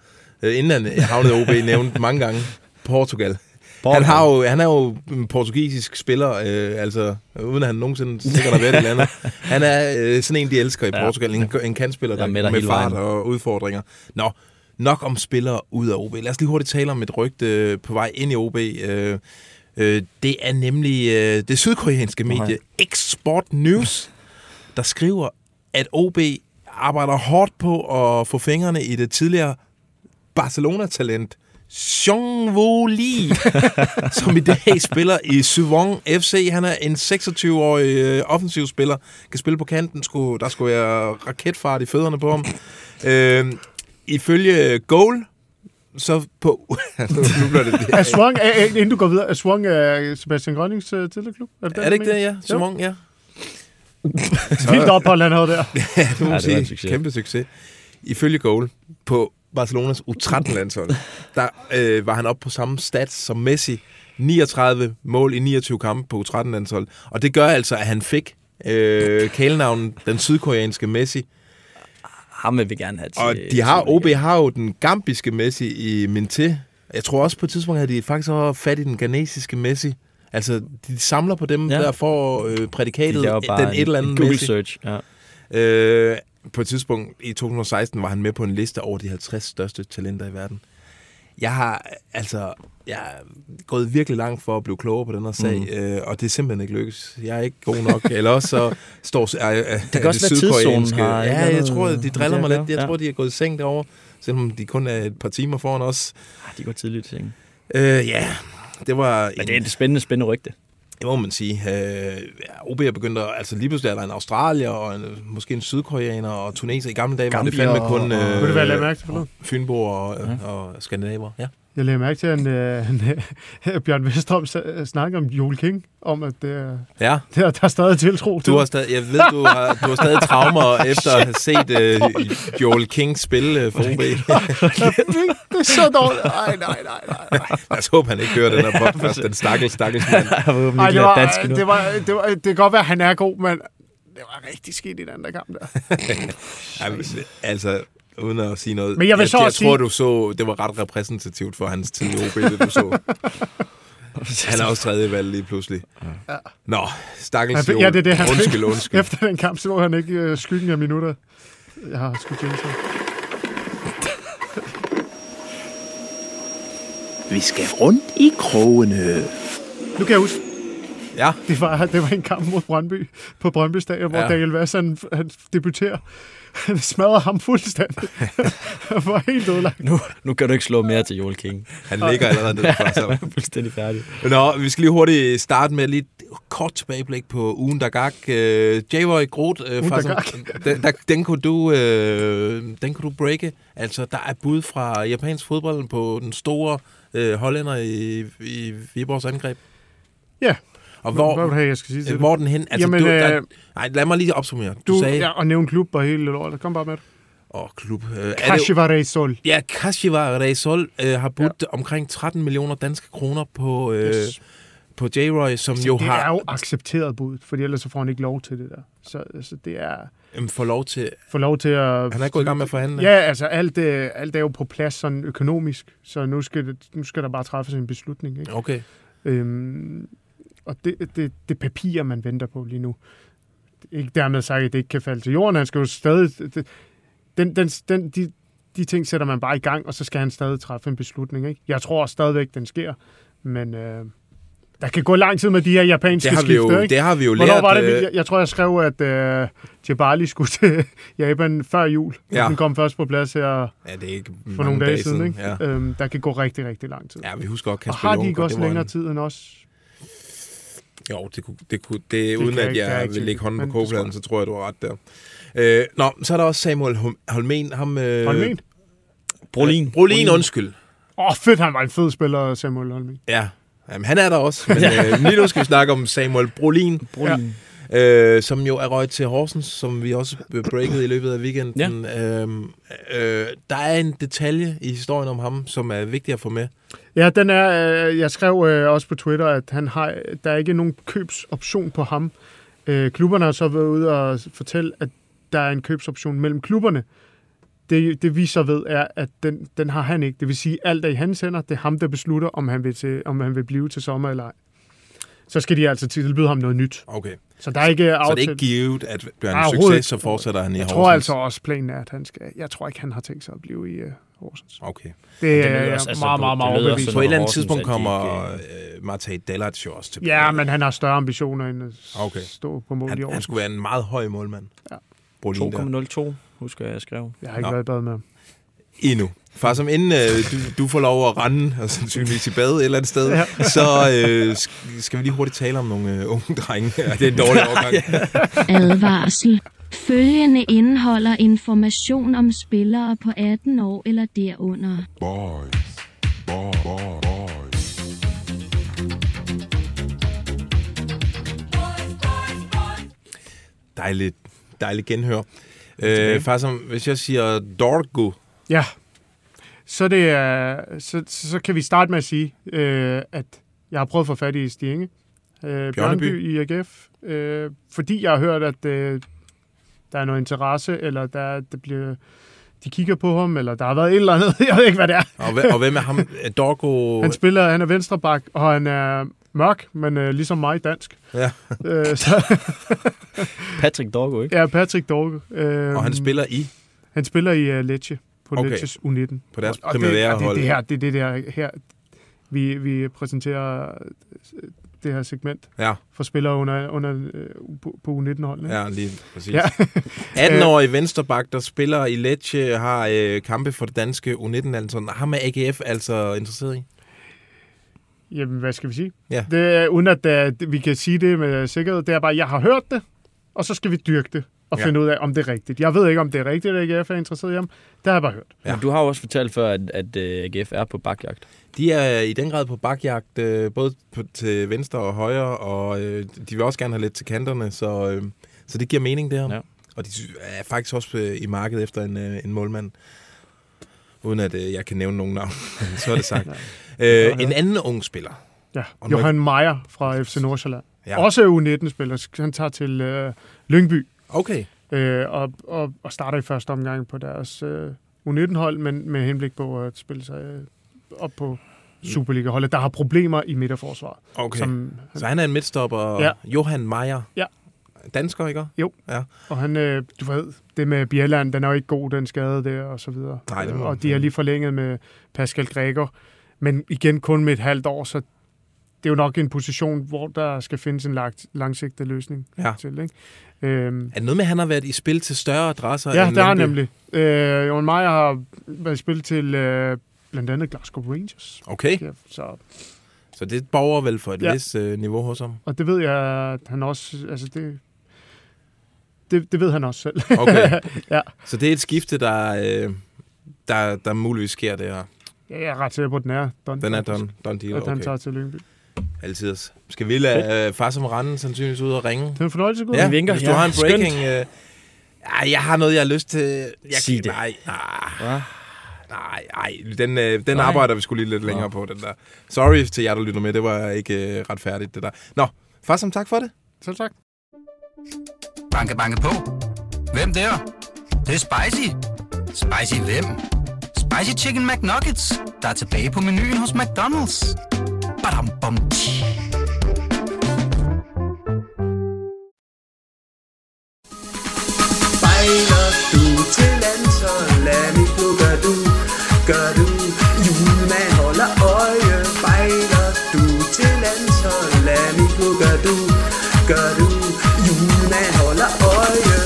øh, inden han havnede OB, *laughs* nævnte mange gange, Portugal. Han, har jo, han er jo en portugisisk spiller, øh, altså uden at han nogensinde sikkert har været i landet. *laughs* Han er øh, sådan en, de elsker i Ja. Portugal. En, en kantspiller, der er med, med fart vejen. og udfordringer. Nå, nok om spillere ud af OB. Lad os lige hurtigt tale om et rygte øh, på vej ind i OB. Øh, øh, det er nemlig øh, det sydkoreanske medie X-Sport News, der skriver, at OB arbejder hårdt på at få fingrene i det tidligere Barcelona-talent Jean-Wo Lee, *laughs* som i dag spiller i Suwon FC. Han er en 26-årig øh, offensiv spiller, kan spille på kanten. Skulle, der skulle være raketfart i fødderne på ham. Øh, ifølge Goal, så på... nu *laughs* nu bliver det... Er Swang, er, inden du går videre, er Swang er Sebastian Grønnings uh, tidligere klub? Er det, Er det ikke det, ja? Suwon, ja. *laughs* Vildt ophold, han havde der. *laughs* Ja, det må Ja, man det var en sige. succes. Kæmpe succes. Ifølge Goal på Barcelonas U13-landshold, der øh, var han oppe på samme stats som Messi. 39 mål i 29 kampe på U13-landshold. Og det gør altså, at han fik øh, kælenavnen den sydkoreanske Messi. Ham vil vi gerne have til. Og de har, OB har jo den gambiske Messi i Minté. Jeg tror også på et tidspunkt, at de faktisk har fat i den ghanesiske Messi. Altså, de samler på dem, Ja. der får øh, prædikatet de den et eller andet en Google Messi. search. Ja. Øh, på et tidspunkt i 2016 var han med på en liste over de 50 største talenter i verden. Jeg har altså jeg er gået virkelig langt for at blive klogere på den her sag, mm. øh, og det er simpelthen ikke lykkes. Jeg er ikke god nok. Eller også så står øh, øh, Det kan også være tidszonen har Ja, jeg tror, de driller det mig lidt. Jeg tror, de er gået i seng derovre, selvom de kun er et par timer foran os. Ah, De går tidligt til seng. Øh, ja, det var... Men det er et spændende, spændende rygte. Det må man sige. Øh, ja, OB er begyndt at, altså lige pludselig er der en australier og en, måske en sydkoreaner og tuneser. I gamle dage var det fandme kun og- øh, til forleden? Fynboer og, ja. og skandinaver. Ja. Jeg lagde mærke til, at en, en, øh, *laughs* Bjørn Vestrøm snakker om Joel King, om at det, er- ja. det, er- der er stadig tiltro til Du har stadig, jeg ved, du har, du har stadig traumer *laughs* efter at have set øh, Joel King spille øh, for OB. *laughs* det er så dårligt. Ej, nej, nej, nej. nej. Lad os håbe, han ikke hører den her podcast. Den stakkels, stakkels mand. Ej, det, var, dansk nu. det, var, det, var, det kan godt være, at han er god, men det var rigtig skidt i den der kamp der. Altså, uden at sige noget. Men jeg vil jeg, så jeg også tror, sige- du så, det var ret repræsentativt for hans tid i OB, det du så. *laughs* Han er også tredje valg lige pludselig. Ja. Nå, stakkels ja, det er det, han. Undskyld, undskyld. Efter den kamp, så var han ikke øh, skyggen af minutter. Jeg har sgu tænkt sig. Vi skal rundt i krogene. Nu kan jeg huske, Ja. Det var, det var en kamp mod Brøndby på Brøndby Stadion, hvor ja. Daniel Vass, han, han debuterer. *laughs* Han smadrer ham fuldstændig. *laughs* han var helt ødelagt. Nu, nu kan du ikke slå mere til Joel King. Han ligger allerede nede for sig. *laughs* Han er fuldstændig færdig. Nå, vi skal lige hurtigt starte med lige et kort tilbageblik på ugen, der gak. Øh, Javoy Groth, øh, Ugen, der faktisk, den, der, den, kunne du, øh, den kunne du breake. Altså, der er bud fra japansk fodbold på den store øh, hollænder i, i Viborgs angreb. Ja. Og hvor, Hvad vil have, jeg skal sige til øh, hvor den hen? Altså, Jamen, du, der, øh, nej, lad mig lige opsummere. Du, Du, sagde... ja, og nævne klub og hele lortet. Kom bare med det. Åh, klub. Øh, det, Kashiwa Reysol. ja, Kashiwa Reysol øh, har budt ja. omkring 13 millioner danske kroner på, øh, Yes. på J-Roy, som jo det har er jo accepteret bud, fordi ellers så får han ikke lov til det der. Så altså, det er øhm, får lov til... få lov til at... Han er gået i gang med at forhandle. Ja, altså alt, øh, alt er jo på plads sådan økonomisk, så nu skal, det, nu skal der bare træffes en beslutning. Ikke? Okay. Øhm, og det, det, det papir, man venter på lige nu, ikke dermed sagt, at det ikke kan falde til jorden. Han skal jo stadig... Det, den, den, den, de, de ting sætter man bare i gang, og så skal han stadig træffe en beslutning. Ikke? Jeg tror stadigvæk, den sker, men øh, der kan gå lang tid med de her japanske Det har vi skifter. jo, ikke? det har vi jo Hvornår lært. var det? øh, Jeg, jeg tror, jeg skrev, at øh, Jabali skulle til *laughs* Japan før jul. Ja. Den kom først på plads her Ja, det er ikke for nogle dage siden. Ikke? Ja. Øhm, der kan gå rigtig, rigtig lang tid. ja, vi husker godt og Kasper har de ikke også længere en- tid end os? Jo, det kunne, det kunne, det, det uden jeg at ikke- jeg ikke vil lægge hånden på kogepladen, jeg. så tror jeg, du har ret der. Øh, nå, så er der også Samuel Hol- Holmen. Ham, øh, Holmen? Brolin. Brolin, undskyld. Åh, oh, fedt, han var en fed spiller, Samuel Holmen. Ja, Jamen, han er der også. Men *laughs* øh, lige nu skal vi snakke om Samuel Brolin, Brolin. Øh, som jo er røget til Horsens, som vi også breakede i løbet af weekenden. Ja. Øh, øh, der er en detalje i historien om ham, som er vigtig at få med. Ja, den er, øh, jeg skrev øh, også på Twitter, at han har, der er ikke nogen købsoption på ham. Øh, klubberne har så været ude og fortælle, at der er en købsoption mellem klubberne. Det, det vi så ved, er, at den, den har han ikke. Det vil sige, alt er i hans hænder. Det er ham, der beslutter, om han vil, til, om han vil blive til sommer eller ej. Så skal de altså tilbyde ham noget nyt. Okay. Så der er ikke Så det er aftalt. ikke givet, at bliver han en succes, så fortsætter han i jeg Horsens. tror altså også, planen er, at han skal... Jeg tror ikke, han har tænkt sig at blive i uh, Horsens. Okay. Det er jeg også- altså, meget, det- meget, meget det overbevist. På et eller andet Horsens, tidspunkt kommer ikke, øh, Matej Delac jo også tilbage. Ja, men han har større ambitioner end at Okay. stå på mål i han, år. han skulle være en meget høj målmand. Ja. Brolin der. 2,02, husker jeg, jeg skrev. Jeg har ikke Nå. været i bad med ham. Endnu. Far, som inden øh, du, du får lov at rende, og sandsynligvis i bad et eller andet sted, ja. Så øh, sk- skal vi lige hurtigt tale om nogle øh, unge drenge. Ja, det er en dårlig overgang. Advarsel. Følgende indeholder information om spillere på 18 år eller derunder. Boys. Boy, boy, boys. Dejligt, dejligt genhør. Øh, far, som, hvis jeg siger Dorgo, Ja. Så, det er, så, så, kan vi starte med at sige, øh, at jeg har prøvet at få fat i Stienge. Øh, Bjørneby i AGF. Øh, fordi jeg har hørt, at øh, der er noget interesse, eller der, der bliver, de kigger på ham, eller der har været et eller andet. *laughs* Jeg ved ikke, hvad det er. og, og hvem er ham? Dorgo? Han spiller, han er venstreback, og han er mørk, men øh, ligesom mig dansk. Ja. *laughs* Øh, så, Patrick Dorgo, ikke? ja, Patrick Dorge. Øh, Og han spiller i? Han spiller i uh, Lecce, på Okay. Lecces U19. På deres Og- og det, og det, Primavera-hold. det, her, det er det der her, vi, vi præsenterer øh, det her segment Ja, for spillere under, under, øh, på, på U19-holdene. ja lige præcis. Ja. *laughs* 18-årig venstreback, der spiller i Lecce, har øh, kampe for det danske U19-landshold. Ham er AGF altså interesseret i? Jamen, hvad skal vi sige? Ja. Det er, uden at uh, vi kan sige det med sikkerhed, det er bare, jeg har hørt det, og så skal vi dyrke det og Ja. finde ud af, om det er rigtigt. Jeg ved ikke, om det er rigtigt, at AGF er interesseret i ham. Det har jeg bare hørt. Ja. Men du har jo også fortalt før, at, at uh, AGF er på bakjagt. De er i den grad på bakjagt, øh, både på, til venstre og højre, og øh, de vil også gerne have lidt til kanterne, så, øh, så det giver mening der. Ja. Og de er faktisk også øh, i markedet efter en, øh, en målmand. Uden at øh, jeg kan nævne nogen navn, *laughs* så er det sagt. øh, en anden ung spiller. Ja. Johan Meyer fra FC Nordsjælland. Ja. Også U19-spiller. Han tager til øh, Lyngby. Okay. øh, og, og, og starter i første omgang på deres øh, U19-hold, men med henblik på at spille sig øh, op på Superliga-holdet, der har problemer i midterforsvaret. okay. Som, Så han er en midtstopper. Ja. Johan Meyer. Ja. Dansker, ikke? Jo. Ja. og han, øh, du ved, det med Bjelland, den er jo ikke god, den skade der, og så videre. Nej, det må og de har lige forlænget med Pascal Gregor, men igen kun med et halvt år, så det er jo nok en position, hvor der skal findes en lang, langsigtet løsning Ja. til. Ikke? Øhm, Er det noget med, at han har været i spil til større adresser? ja, end det har han nemlig. Øh, Jon Meyer har været i spil til øh, blandt andet Glasgow Rangers. Okay, Ja, så, så det borger vel for et Ja. vist øh, niveau hos ham. og det ved jeg, at han også... Altså det, det, det ved han også selv. Okay. *laughs* ja. Så det er et skifte, der, øh, der, der muligvis sker der. ja, jeg er ret sikker på, at den er done. Den er done, done deal. At han Okay. tager til Lyngby. Altid. Skal vi lade øh, far som randen sandsynligvis ud og ringe? Det er en fornøjelse, Gud. Ja, Vi vinker. hvis du Ja, har en skønt. breaking... Øh, ja, jeg har noget, jeg har lyst til... Jeg Sig kan, det. Nej, nej, nej, nej. Den, øh, den Nej. arbejder vi skulle lige lidt længere på, den der. Sorry til jer, der lytter med. Det var ikke øh, retfærdigt, det der. Nå, far som tak for det. Selv tak. Banke, banke på. Hvem der? Det, det er spicy. Spicy hvem? Spicy Chicken McNuggets, der er tilbage på menuen hos McDonald's. Badum, bom, tji. Spejler du til landshold, lad mit nu gør du, gør du Julemand holder øje, spejler du til landshold, lad mit nu gør du, gør du Julemand holder øje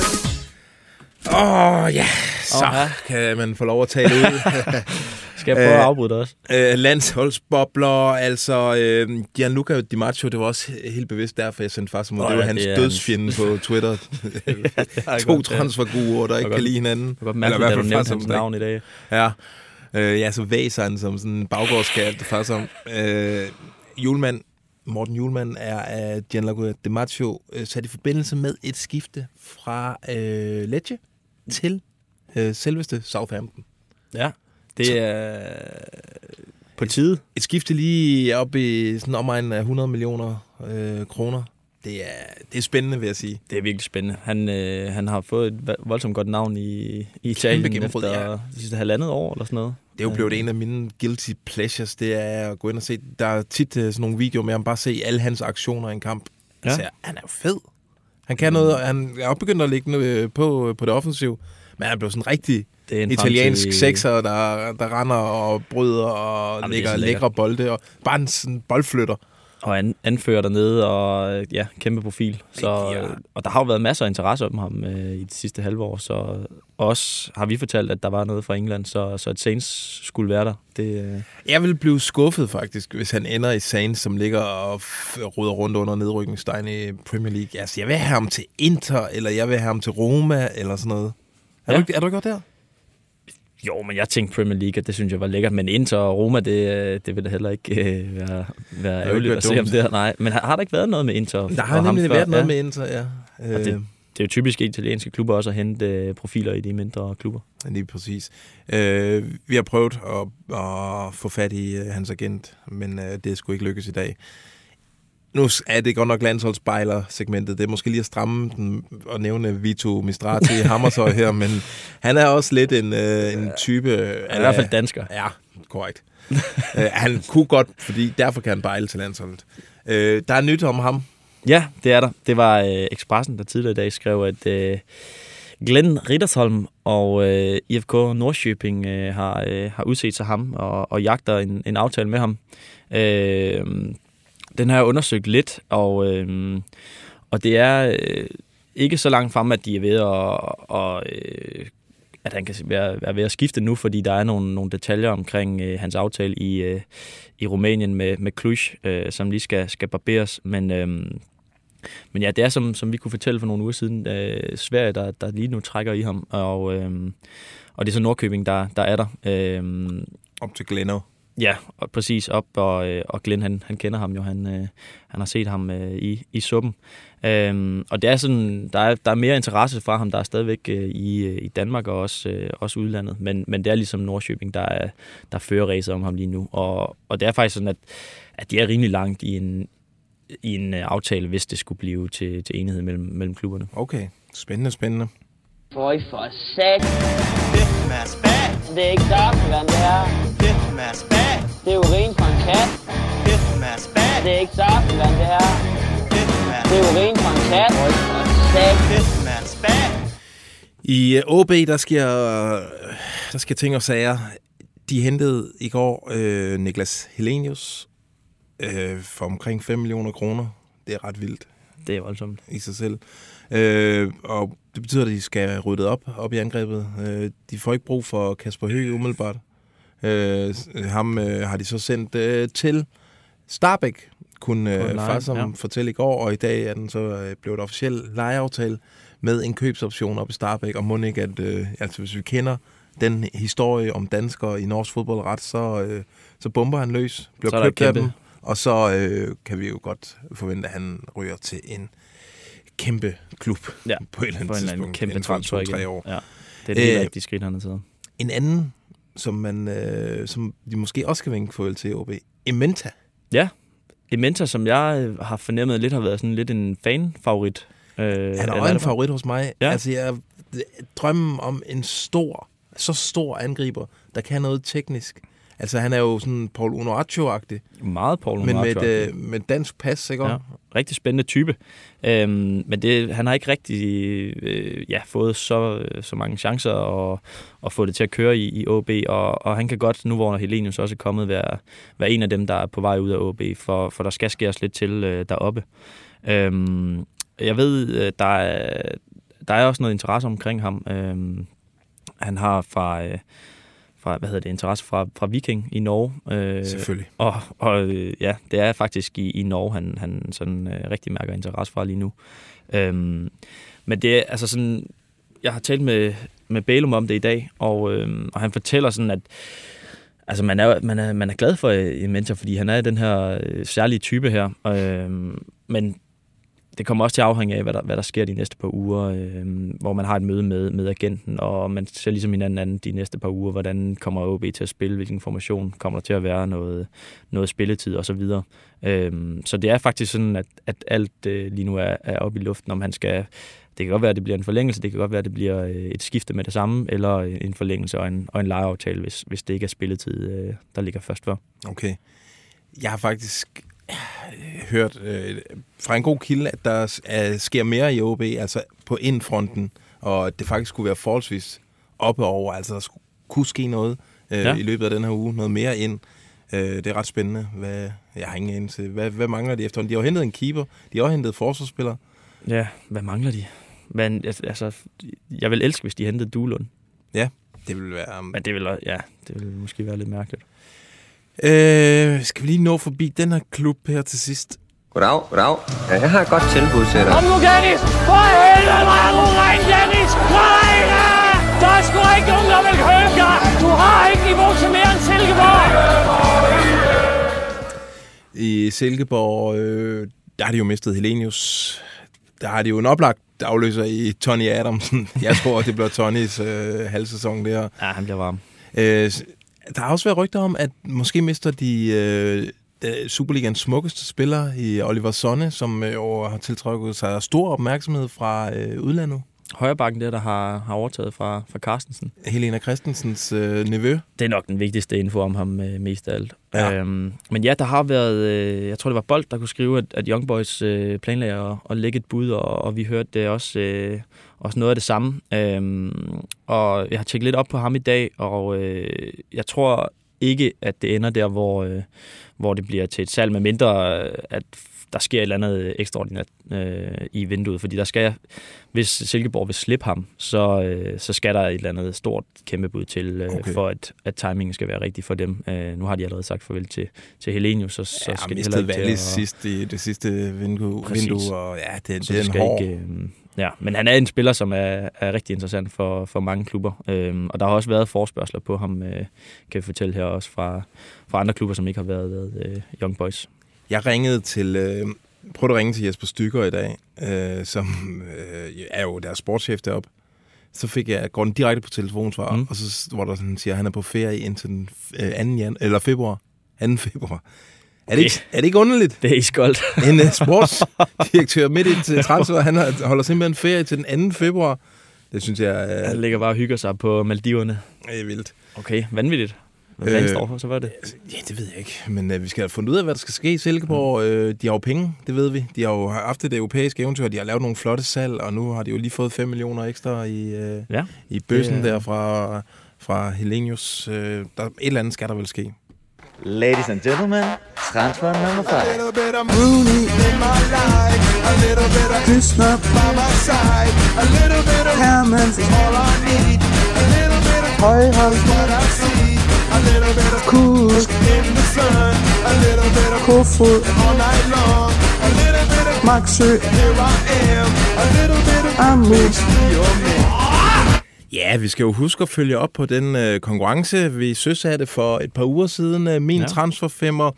Åh, oh, ja. Så Åh, ja. kan man få lov at tale ud. *laughs* Skal jeg prøve at Øh, afbryde dig også? Øh, landsholdsbobler, altså øh, Gianluca Di Maggio, det var også helt bevidst derfor, jeg sendte ud. Åh, Det var ja, hans det dødsfjende på Twitter. *laughs* to transfergurer, der ikke kan lide hinanden. Det var godt Eller i mærkeligt, hvert at du nævnte hans navn i dag. Ja, øh, ja så væser han som sådan en baggårdskat, det far som. Øh, Julemand, Morten Julemand er af Gianluca Di Maggio øh, sat i forbindelse med et skifte fra øh, Lecce til øh, selveste Southampton. Ja, det er på tide. Et skifte lige op i sådan omegn af 100 millioner øh, kroner. Det er, det er spændende, vil jeg sige. Det er virkelig spændende. Han, øh, han har fået et vo- voldsomt godt navn i, i Italien efter ja. de sidste halvandet år eller sådan noget. Det er jo blevet en af mine guilty pleasures, det er at gå ind og se. Der er tit øh, sådan nogle videoer med ham, bare se alle hans aktioner i en kamp. Ja. Ja. Så han er jo fed. Han kan noget, han er begyndt at ligge øh, på, på det offensiv. Men han blevet sådan rigtig Det er en italiensk fremtidig- sekser, der, der render og bryder og Jamen, er lægger lækre bolde. Og bare en sådan boldflytter. Og an, anfører dernede, og ja, kæmpe profil. Så, Ja. og der har jo været masser af interesse om ham øh, i de sidste halve år, så også har vi fortalt, at der var noget fra England, så, så at Saints skulle være der. Det, øh, Jeg vil blive skuffet faktisk, hvis han ender i Saints, som ligger og f- ruder rundt under nedrykningstegn i Premier League. Altså, jeg vil have ham til Inter, eller jeg vil have ham til Roma, eller sådan noget. Er, Ja. du, ikke- er du ikke godt der? Jo, men jeg tænkte Premier League, og det synes jeg var lækkert. Men Inter og Roma, det, øh, det vil da heller ikke øh, være, være ærgerligt at se om det her. Nej, men har, har der ikke været noget med Inter? Der har nemlig været noget Ja. med Inter, ja. Og det, det er jo typisk italienske klubber også at hente øh, profiler i de mindre klubber. Øh, lige præcis. Øh, vi har prøvet at, at få fat i øh, hans agent, men øh, det skulle ikke lykkes i dag. Nu er det godt nok landsholdsspejler-segmentet. Det er måske lige at stramme den og nævne Vito Mistrati *laughs* i Hammershøj her, men han er også lidt en, øh, en type... Han er i hvert fald dansker. Ja, korrekt. *laughs* øh, han kunne godt, fordi derfor kan han bejle til landsholdet. Øh, der er nyt om ham. Ja, det er der. Det var øh, Expressen, der tidligere i dag skrev, at øh, Glenn Rittersholm og øh, IFK Nordsjøping øh, har, øh, har udset sig ham og, og jagter en, en aftale med ham. Øh, den har jeg undersøgt lidt, og, øh, og det er øh, ikke så langt frem, at de er ved at, og, øh, at han kan være, være ved at skifte nu, fordi der er nogle, nogle detaljer omkring øh, hans aftale i, øh, i Rumænien med, med Cluj, øh, som lige skal, skal barberes. Men, øh, men ja, det er som, som vi kunne fortælle for nogle uger siden, øh, Sverige, der, der lige nu trækker i ham, og, øh, og det er så Nordkøbing, der, der er der. Øh, Op til Glenno. Ja, og præcis op, og, øh, og Glenn, han, han kender ham jo, han, øh, han har set ham øh, i, i suppen. Øhm, og det er sådan, der er, der er mere interesse fra ham, der er stadigvæk øh, i, øh, i Danmark og også, øh, også udlandet, men, men det er ligesom Nordsjøbing, der, er, der fører racer om ham lige nu, og, og det er faktisk sådan, at, at de er rimelig langt i en, i en øh, aftale, hvis det skulle blive til, til enighed mellem, mellem klubberne. Okay, spændende, spændende. Føj for sat. Det er ikke saftevand, det her. Det er urin fra en kat. Det er ikke saftevand, det her. Det er urin fra en kat. Føj for sat. I øh, OB, der sker, der sker ting og sager. De hentede i går øh, Niklas Helenius øh, for omkring 5 millioner kroner. Det er ret vildt Det er voldsomt. i sig selv. Øh, og det betyder, at de skal rydde op, op i angrebet. Øh, de får ikke brug for Kasper Høgh umiddelbart. Øh, ham øh, har de så sendt øh, til Starbæk, kunne øh, leje, far som ja. fortælle i går, og i dag er den så øh, blevet et officiel lejeaftale med en købsoption op i Starbæk, og må ikke, at øh, altså, hvis vi kender den historie om danskere i norsk fodboldret, så, øh, så bomber han løs, bliver er købt af dem, og så øh, kan vi jo godt forvente, at han ryger til en kæmpe klub Ja, på et eller andet en tidspunkt. anden kæmpe for transfer igen. år. Ja, det er det Øh, rigtige skridt, han har taget. En anden, som, man, øh, som de måske også skal vinke farvel til, OB. Ementa. Ja, Ementa, som jeg øh, har fornemmet lidt, har været sådan lidt en fan-favorit. Øh, Han er også en favorit hos mig. Ja. Altså, jeg drømmen om en stor, så stor angriber, der kan noget teknisk. Altså, han er jo sådan Paul Unoaccio-agtig. Meget Paul Men med et, øh, med dansk pas, ikke? Ja, rigtig spændende type. Øhm, men det, han har ikke rigtig øh, ja, fået så, så mange chancer og, og få det til at køre i, i OB, og, og han kan godt, nu hvor Helenius også er kommet, være, være en af dem, der er på vej ud af OB, for, for der skal skæres lidt til øh, deroppe. Øhm, jeg ved, øh, der er, der er også noget interesse omkring ham. Øhm, han har fra... Øh, fra, hvad hedder det, interesse fra, fra Viking i Norge. Øh, Selvfølgelig. Og, og øh, ja, det er faktisk i, i Norge, han, han sådan øh, rigtig mærker interesse fra lige nu. Øhm, men det er altså sådan, jeg har talt med, med Bælum om det i dag, og, øhm, og han fortæller sådan, at altså man er, man er, man er glad for øh, en mentor, fordi han er den her øh, særlige type her. Øhm, men det kommer også til at afhænge af, hvad der, hvad der sker de næste par uger, øh, hvor man har et møde med, med agenten, og man ser ligesom hinanden anden de næste par uger, hvordan kommer OB til at spille, hvilken formation kommer der til at være, noget, noget spilletid osv. Øh, så det er faktisk sådan, at, at alt øh, lige nu er, er oppe i luften, om han skal... Det kan godt være, at det bliver en forlængelse, det kan godt være, at det bliver øh, et skifte med det samme, eller øh, en forlængelse og en, og en lejeaftale, hvis, hvis det ikke er spilletid, øh, der ligger først for. Okay. Jeg har faktisk hørt øh, fra en god kilde, at der er, sker mere i OB, altså på indfronten, og det faktisk skulle være forholdsvis oppe over, altså der skulle, kunne ske noget øh, Ja. i løbet af den her uge, noget mere ind. Øh, det er ret spændende. Hvad, jeg har ingen anelse. Hvad, hvad mangler de efterhånden? De har jo hentet en keeper, de har hentet forsvarsspillere. Ja, hvad mangler de? Men altså, jeg vil elske, hvis de hentede Duelund. Ja, det vil være... Um... Men det vil, ja, det vil måske være lidt mærkeligt. Øh, skal vi lige nå forbi den her klub her til sidst? Goddag, goddag. Ja, jeg har et godt tilbud til dig. Kom nu, Dennis! For helvede, hvor er du ren, Dennis! Nej, da! Der er sgu ikke nogen, der vil købe dig! Du har ikke niveau til mere end Silkeborg! I Silkeborg, øh, der har de jo mistet Helenius. Der har de jo en oplagt afløser i Tony Adamsen. Jeg tror, det bliver Tonys øh, halvsæson der. Ja, han bliver varm. Øh, der har også været rygter om, at måske mister de øh, Superligans smukkeste spiller i Oliver Sonne, som øh, har tiltrukket sig stor opmærksomhed fra øh, udlandet. Højrebakken der, der har, har overtaget fra, fra Carstensen. Helena Christensens øh, nevø. Det er nok den vigtigste info om ham øh, mest af alt. Ja. Øhm, men ja, der har været, øh, jeg tror det var Bold, der kunne skrive, at, at Young Boys øh, planlægger at, at lægge et bud, og, og vi hørte det også, øh, også noget af det samme. Øhm, og jeg har tjekket lidt op på ham i dag, og øh, jeg tror ikke, at det ender der, hvor, øh, hvor det bliver til et salg, med mindre øh, at der sker et eller andet ekstraordinært øh, i vinduet, fordi der skal, hvis Silkeborg vil slippe ham, så, øh, så skal der et eller andet stort kæmpe bud til, øh, Okay. for at, at timingen skal være rigtig for dem. Øh, nu har de allerede sagt farvel til, til Helenius, så, så Ja, skal de heller ikke til at- sidst i det sidste vindue, Præcis. vindue og ja, det, så det er en hård. Ikke, øh, ja, men han er en spiller, som er, er rigtig interessant for, for mange klubber. Øhm, og der har også været forspørgseler på ham, øh, kan vi fortælle her også fra, fra andre klubber, som ikke har været, været øh, Young Boys. Jeg ringede til, øh, prøvede at ringe til Jesper Stykker i dag, øh, som øh, er jo deres sportschef deroppe. Så fik jeg, går den direkte på telefonsvar, mm. og så hvor der sådan siger, at han er på ferie indtil den øh, 2. Jan, eller februar. 2. februar. Er det, ikke, er det ikke underligt? Det er iskoldt. *laughs* En uh, sportsdirektør midt i til transfer, han har- holder simpelthen ferie til den 2. februar. Det synes jeg er, Han ligger bare og hygger sig på Maldiverne. er vildt. Okay, vanvittigt. Hvad fanden står for, så var det? Ja, det ved jeg ikke. Men øh, vi skal have fundet ud af, hvad der skal ske i Silkeborg. Øh, de har jo penge, det ved vi. De har jo haft et europæisk eventyr. De har lavet nogle flotte salg, og nu har de jo lige fået 5 millioner ekstra i, øh, Ja. i bøssen Det er- der fra, fra Helenius. Øh, der, et eller andet skal der vel ske. Ladies and gentlemen, Transfer nummer 5. little bit of Rooney in my life. A little bit of Krishna by my side. A little bit of Hammond is all I need. A little bit of Højhold what I see. A little bit of Kusk in the sun. A little bit of Kofod all night long. A little bit of Maxø. Here I am. A little bit of Amut. Your man. Ja, vi skal jo huske at følge op på den øh, konkurrence, vi søsatte for et par uger siden. Øh, min Ja. ja. transferfemmer.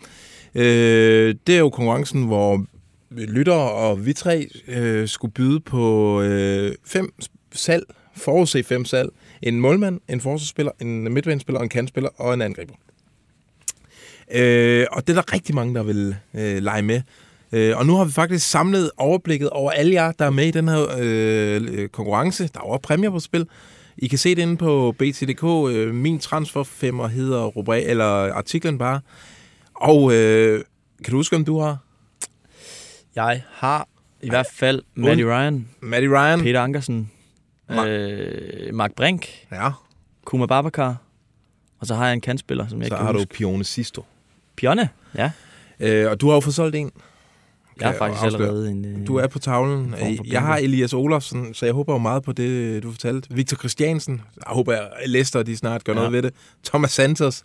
Øh, det er jo konkurrencen, hvor lytter og vi tre øh, skulle byde på øh, fem salg, forudse fem salg. En målmand, en forsvarsspiller, en midtbanespiller, en kantspiller og en angriber. Øh, og det er der rigtig mange, der vil øh, lege med. Øh, og nu har vi faktisk samlet overblikket over alle jer, der er med i den her øh, konkurrence. Der er også præmier på spil. I kan se det inde på BT.dk. Øh, min transferfemmer hedder rubrik, eller artiklen bare. Og øh, kan du huske, om du har? Jeg har i hvert fald Matty Ryan, Matty Ryan. Peter Ankersen, øh, Mark Brink, Ja. Kuma Babacar, og så har jeg en kantspiller, som jeg Så ikke kan har du huske. Pione Sisto. Pione, ja. Øh, og du har jo fået solgt en. Jeg har faktisk afsløre. allerede en... Øh, Du er på tavlen. Jeg har Elias Olofsen, så jeg håber jo meget på det, du fortalte. Victor Christiansen. Jeg håber, at Leicester de snart gør Ja. noget ved det. Thomas Santos.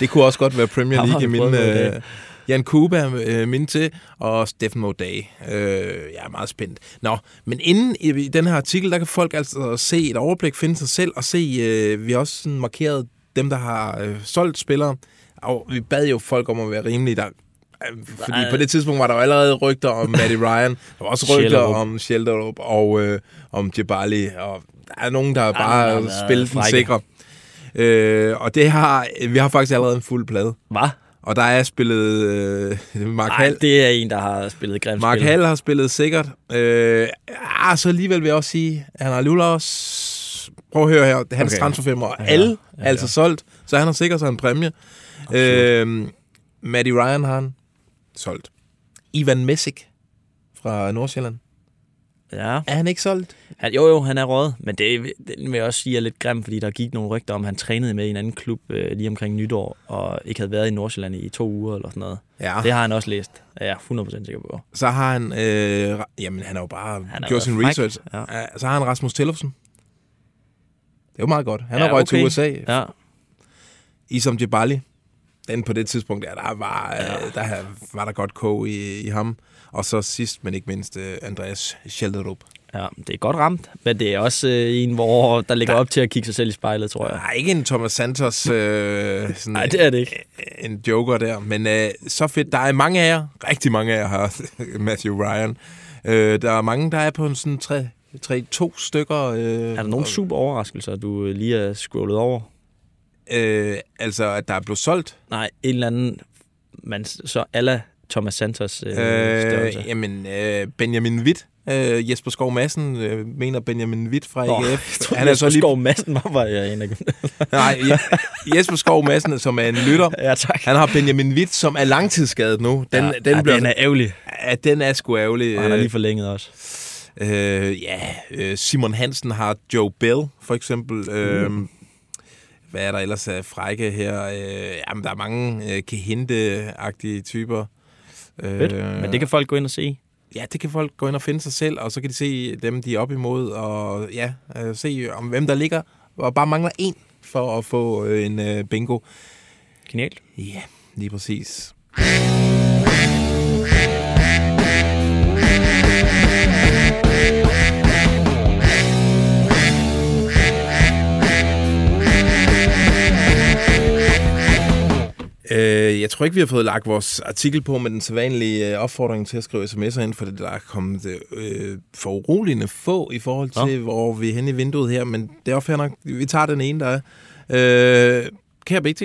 Det kunne også godt være Premier League i min... Øh, Jan Kuba øh, min til, og Steffen Moday. Øh, jeg er meget spændt. Nå, men inden i, i den her artikel, der kan folk altså se et overblik, finde sig selv, og se, øh, vi har også sådan markeret dem, der har øh, solgt spillere. Og vi bad jo folk om at være rimelige, der øh, fordi Nej. på det tidspunkt var der jo allerede rygter om Matty Ryan. Der var også rygter om Shelderup og øh, om Jebali. Og der er nogen, der der bare været spillet den sikre. Øh, og det har, vi har faktisk allerede en fuld plade. Hvad? Og der er spillet øh, *laughs* Mark Nej, Hall. det er en, der har spillet grimt Mark spil. Hall har spillet sikkert. Øh, ah, så alligevel vil jeg også sige, at han har alligevel også... Prøv at høre her, er hans Okay. transferfemmer. Og Ja, alle ja, er altså ja. solgt, så han har sikkert sig en præmie. Øh, Matty Ryan har han solgt. Ivan Messick fra Nordsjælland. Ja. Er han ikke solgt? Han, jo, jo, han er råd, men det, det vil jeg også sige er lidt grimt, fordi der gik nogle rygter om, at han trænede med en anden klub øh, lige omkring nytår, og ikke havde været i Nordsjælland i to uger eller sådan noget. Ja. Det har han også læst, er jeg 100% sikker på. Så har han... Øh, jamen, han har jo bare Han gjort sin fræk. research. Ja. Ja. Så har han Rasmus Tellefsen. Det er jo meget godt. Han Ja, har røget okay. til USA. Ja. Isom Jebali. Den på det tidspunkt, der, der, var, ja. der var der godt kog i, i ham. Og så sidst, men ikke mindst, øh, Andreas Schelderup. Ja, det er godt ramt, men det er også øh, en, hvor der ligger op til at kigge sig selv i spejlet, tror jeg. Der er ikke en Thomas Santos øh, sådan, Nej, det er det ikke. en joker der. Men øh, så fedt. Der er mange af jer, rigtig mange af jer har *laughs* Matthew Ryan. Øh, der er mange, der er på en sådan tre, tre to stykker. Øh, Er der nogle super overraskelser, du øh, lige er scrollet over? Øh, altså, at der er blevet solgt? Nej, en eller anden, man, så alla Thomas Santos øh, Øh, størrelse. jamen, øh, Benjamin Witt. Øh, Jesper Skov Madsen øh, mener Benjamin Witt fra Nå, AGF. jeg troede, Jesper Skov Madsen var bare jeg en af dem. *laughs* Nej, Je- Jesper Skov Madsen, som er en lytter. Ja, tak. Han har Benjamin Witt, som er langtidsskadet nu. Den, Ja, den, ja, bliver, den er ærgerlig. Ja, den er sgu ærgerlig. Og han har Øh, lige forlænget også. Øh, ja, øh, Simon Hansen har Joe Bell, for eksempel. Øh, hvad er der ellers af frække her? Øh, jamen, der er mange øh, Kehinde-agtige typer. Fedt. Men det kan folk gå ind og se. Ja, det kan folk gå ind og finde sig selv, og så kan de se dem, de er op imod, og ja, øh, se om hvem der ligger, og bare mangler en for at få øh, en øh, bingo. Genialt. Ja, lige præcis. Øh, jeg tror ikke, vi har fået lagt vores artikel på med den sædvanlige øh, opfordring til at skrive sms'er ind, for det der er kommet øh, for uroligende få i forhold til, Nå. hvor vi er henne i vinduet her, men det er også nok. Vi tager den ene, der er. Øh, kære BT,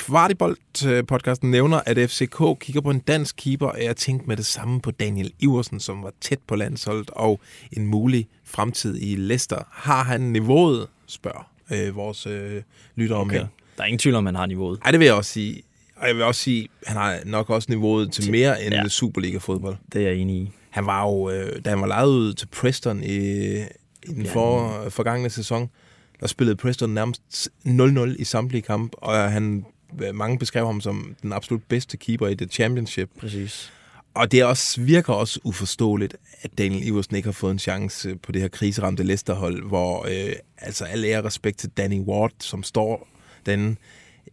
Kvartibolt-podcasten nævner, at FCK kigger på en dansk keeper, og jeg tænkte med det samme på Daniel Iversen, som var tæt på landsholdet, og en mulig fremtid i Leicester. Har han niveauet, spørger øh, vores øh, lytter om Okay. her. Der er ingen tvivl om, han har niveauet. Ej, det vil jeg også sige. Og jeg vil også sige, han har nok også niveauet til mere end Ja. Superliga-fodbold. Det er jeg enig i. Han var jo, øh, da han var lejet ud til Preston i, i den for, forgangne sæson, der spillede Preston nærmest 0-0 i samtlige kampe, og han mange beskrev ham som den absolut bedste keeper i The Championship. Præcis. Og det er også, virker også uforståeligt, at Daniel Iversen ikke har fået en chance på det her kriseramte Leicester-hold, hvor øh, altså al ære respekt til Danny Ward, som står den.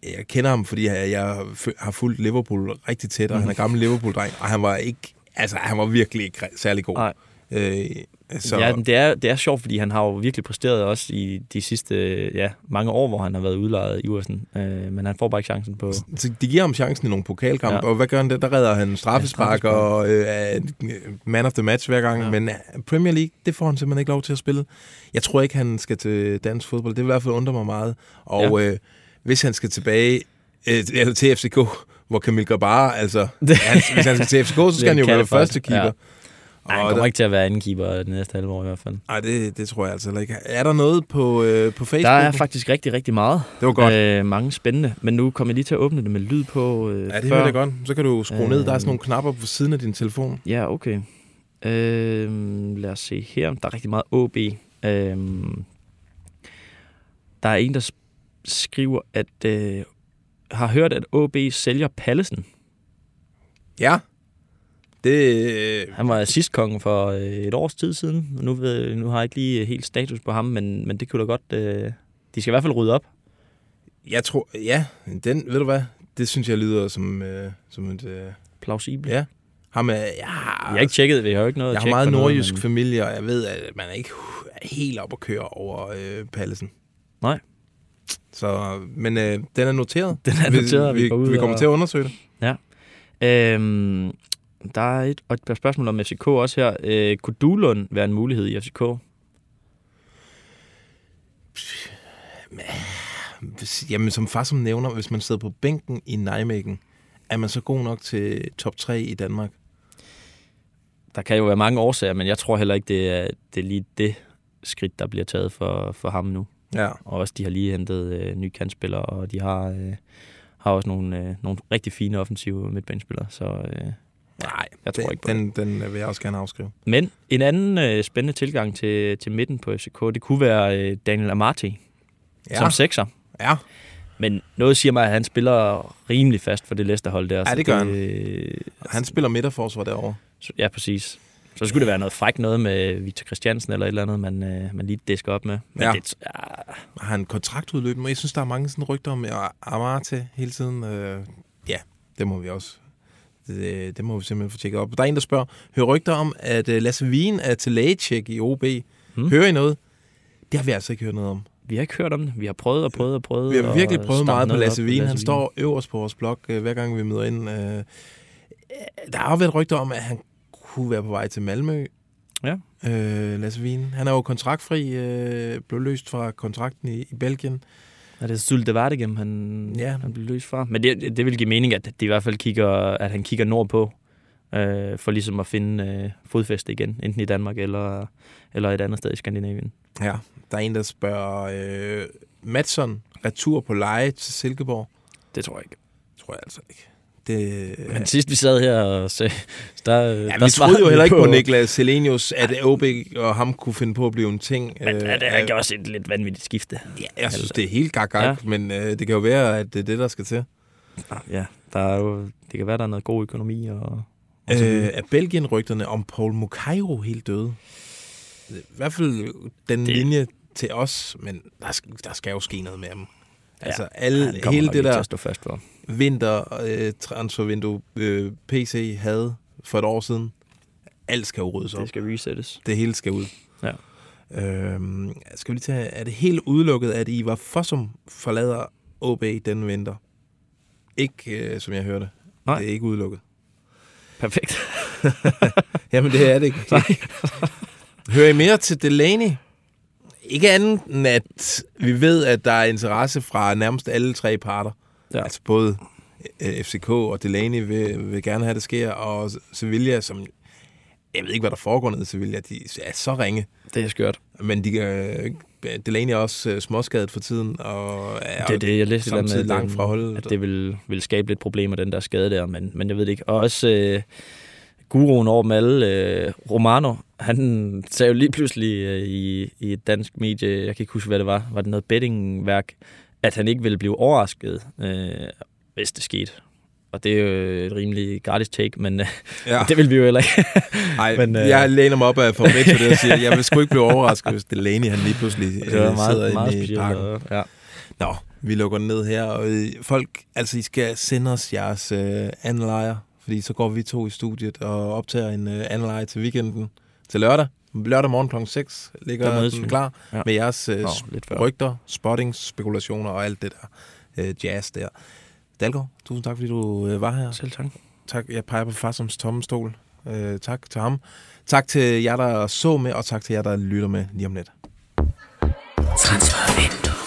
Jeg kender ham, fordi jeg, jeg har fulgt Liverpool rigtig tæt, og han er gammel Liverpool-dreng, og han var ikke, altså han var virkelig ikke særlig god. Nej. Øh, Så... Ja, det er, det er sjovt, fordi han har jo virkelig præsteret også i de sidste ja, mange år, hvor han har været udlejet i Iversen. Øh, men han får bare ikke chancen på... Så de giver ham chancen i nogle pokalkampe, ja. Og hvad gør han der? Der redder han straffespark Ja, og øh, er man of the match hver gang. Ja. Men øh, Premier League, det får han simpelthen ikke lov til at spille. Jeg tror ikke, han skal til dansk fodbold. Det vil i hvert fald undre mig meget. Og ja. øh, hvis han skal tilbage øh, til FCK, hvor Camille Grabar, altså, *laughs* han, hvis han skal til FCK, så skal han jo være første keeper. ja. Ej, han kommer ikke til at være anden keeper det næste halve år i hvert fald. Nej, det, det tror jeg altså ikke. Er der noget på, øh, på Facebook? Der er faktisk rigtig, rigtig meget. Det var godt. Øh, mange spændende. Men nu kommer jeg lige til at åbne det med lyd på øh, Ja, det før. hører jeg godt. Så kan du skrue ned. Der er Øh, sådan nogle knapper på siden af din telefon. Ja, okay. Øh, lad os se her. Der er rigtig meget OB. Øh, der er en, der skriver, at øh, har hørt, at OB sælger Pallesen. Ja. Det... Han var assistkongen for øh, et års tid siden. Nu, ved, nu har jeg ikke lige helt status på ham, men, men det kunne da godt... Øh, de skal i hvert fald rydde op. Jeg tror, ja, den, ved du hvad, det synes jeg lyder som, øh, som et... Øh, Plausibelt. ja. Ham er, ja, Jeg har ikke tjekket, vi har jo ikke noget jeg har meget på noget, nordjysk men- familie, og jeg ved, at man er ikke er helt op at køre over øh, Pallesen. Nej. Så, men øh, den er noteret. *laughs* Den er noteret, Vi, vi vi, går ud vi kommer og- til at undersøge det. Ja. Øhm, der er et, og et par spørgsmål om FCK også her. Øh, kunne Duelund være en mulighed i FCK? Jamen, som far som nævner, hvis man sidder på bænken i Nijmegen, er man så god nok til top 3 i Danmark? Der kan jo være mange årsager, men jeg tror heller ikke, det er, det er lige det skridt, der bliver taget for, for ham nu. Ja. Og også, de har lige hentet øh, nye kantspillere, og de har, øh, har også nogle, øh, nogle rigtig fine offensive midtbanespillere. Så øh, Nej, jeg tror den, ikke på den, den vil jeg også gerne afskrive. Men en anden øh, spændende tilgang til, til midten på FCK, det kunne være øh, Daniel Amati Ja. som sekser. Ja. Men noget siger mig, at han spiller rimelig fast for det Leicester-hold der. Ja, det gør han. Øh, Han spiller midterforsvar derovre. så, ja, præcis. Så skulle det være noget frækt noget med Victor Christiansen eller et eller andet, man, øh, man lige disker op med. Men Ja. det, ja, Har han kontraktudløb? Men jeg synes, der er mange sådan rygter om Amarte hele tiden. Øh, ja, det må vi også. Det, det må vi simpelthen få tjekket op. Der er en, der spørger, hører rygter om, at øh, Lasse Wien er til lægecheck i OB. Hmm. Hører I noget? Det har vi altså ikke hørt noget om. vi har ikke hørt om det. Vi har prøvet og prøvet og prøvet. Vi har virkelig prøvet meget på Lasse Wien. Han står øverst på vores blog, hver gang vi møder ind. Der har jo været rygter om, at han kunne være på vej til Malmø. Ja. Øh, Lasse Wien. Han er jo kontraktfri, øh, blev løst fra kontrakten i, i Belgien. Er det Sylte Vardegem, han, Ja. han blev løst fra? Men det, det vil give mening, at det i hvert fald kigger, at han kigger nordpå, øh, for ligesom at finde øh, fodfæste igen, enten i Danmark eller, eller et andet sted i Skandinavien. Ja, der er en, der spørger, øh, Madsen retur på leje til Silkeborg? Det tror jeg ikke. Tror jeg altså ikke. Det, Men sidst vi sad her og sagde, der, ja, der vi troede jo heller ikke på Niklas Selenius, at OB og ham kunne finde på at blive en ting. Men Øh, ja, det gjort også et lidt vanvittigt skifte. Ja, jeg synes, det er helt gak, ja. men øh, det kan jo være, at det er det, der skal til. Ja, der er jo, det kan være, der er noget god økonomi. Og, og Øh, er Belgien-rygterne om Paul Mukairo helt døde? I hvert fald den det... linje til os, men der skal, der skal jo ske noget med ham. Altså, Ja, alle, hele det ikke til der at stå fast for. Vinter øh, transfervindue øh, PC havde for et år siden, alt skal jo ryddes op. Det skal resettes. Det hele skal ud. Ja. Øhm, skal vi lige tage, er det helt udelukket, at Ivar Fossum forlader OB denne vinter? Ikke, øh, som jeg hørte. Nej. Det er ikke udelukket. Perfekt. *laughs* Jamen, det er det ikke. *laughs* Hører I mere til Delaney? Ikke andet end, at vi ved, at der er interesse fra nærmest alle tre parter. Ja. Altså både øh, FCK og Delaney vil, vil gerne have, at det sker, og Sevilla, som... Jeg ved ikke, hvad der foregår nede i Sevilla. De er så ringe. Det er skørt. Men de, øh, Delaney er også øh, småskadet for tiden, og er Det er det, jeg læste samtidig med, langt fra holdet. at det vil, vil skabe lidt problemer, den der skade der, men, men jeg ved det ikke. Og også øh, guruen over dem alle, øh, Romano, han sagde jo lige pludselig øh, i, i et dansk medie, jeg kan ikke huske, hvad det var, var det noget bettingværk, at han ikke ville blive overrasket, øh, hvis det skete. Og det er jo et rimelig gratis take, men øh, Ja. *laughs* det vil vi jo heller ikke. *laughs* Nej, men, øh... jeg læner mig op af Formel 1 det og siger, jeg vil sgu ikke blive overrasket, hvis Delaney han lige pludselig Det var øh, meget- sidder meget inde i parken. og- ja. Nå, vi lukker ned her, og øh, folk, altså I skal sende os jeres øh, anden lejr, fordi så går vi to i studiet og optager en øh, anden lejr til weekenden, til lørdag. Lørdag morgen kl. 6 Der ligger den vi. klar Ja. med jeres øh, Nå, s- lidt før. rygter, spottings, spekulationer og alt det der øh, jazz der. Dalgaard, tusind tak, fordi du øh, var her. Selv tak. Tak, jeg peger på far som tomme stol. Øh, tak til ham. Tak til jer, der så med, og tak til jer, der lytter med lige om lidt. Transfervindue.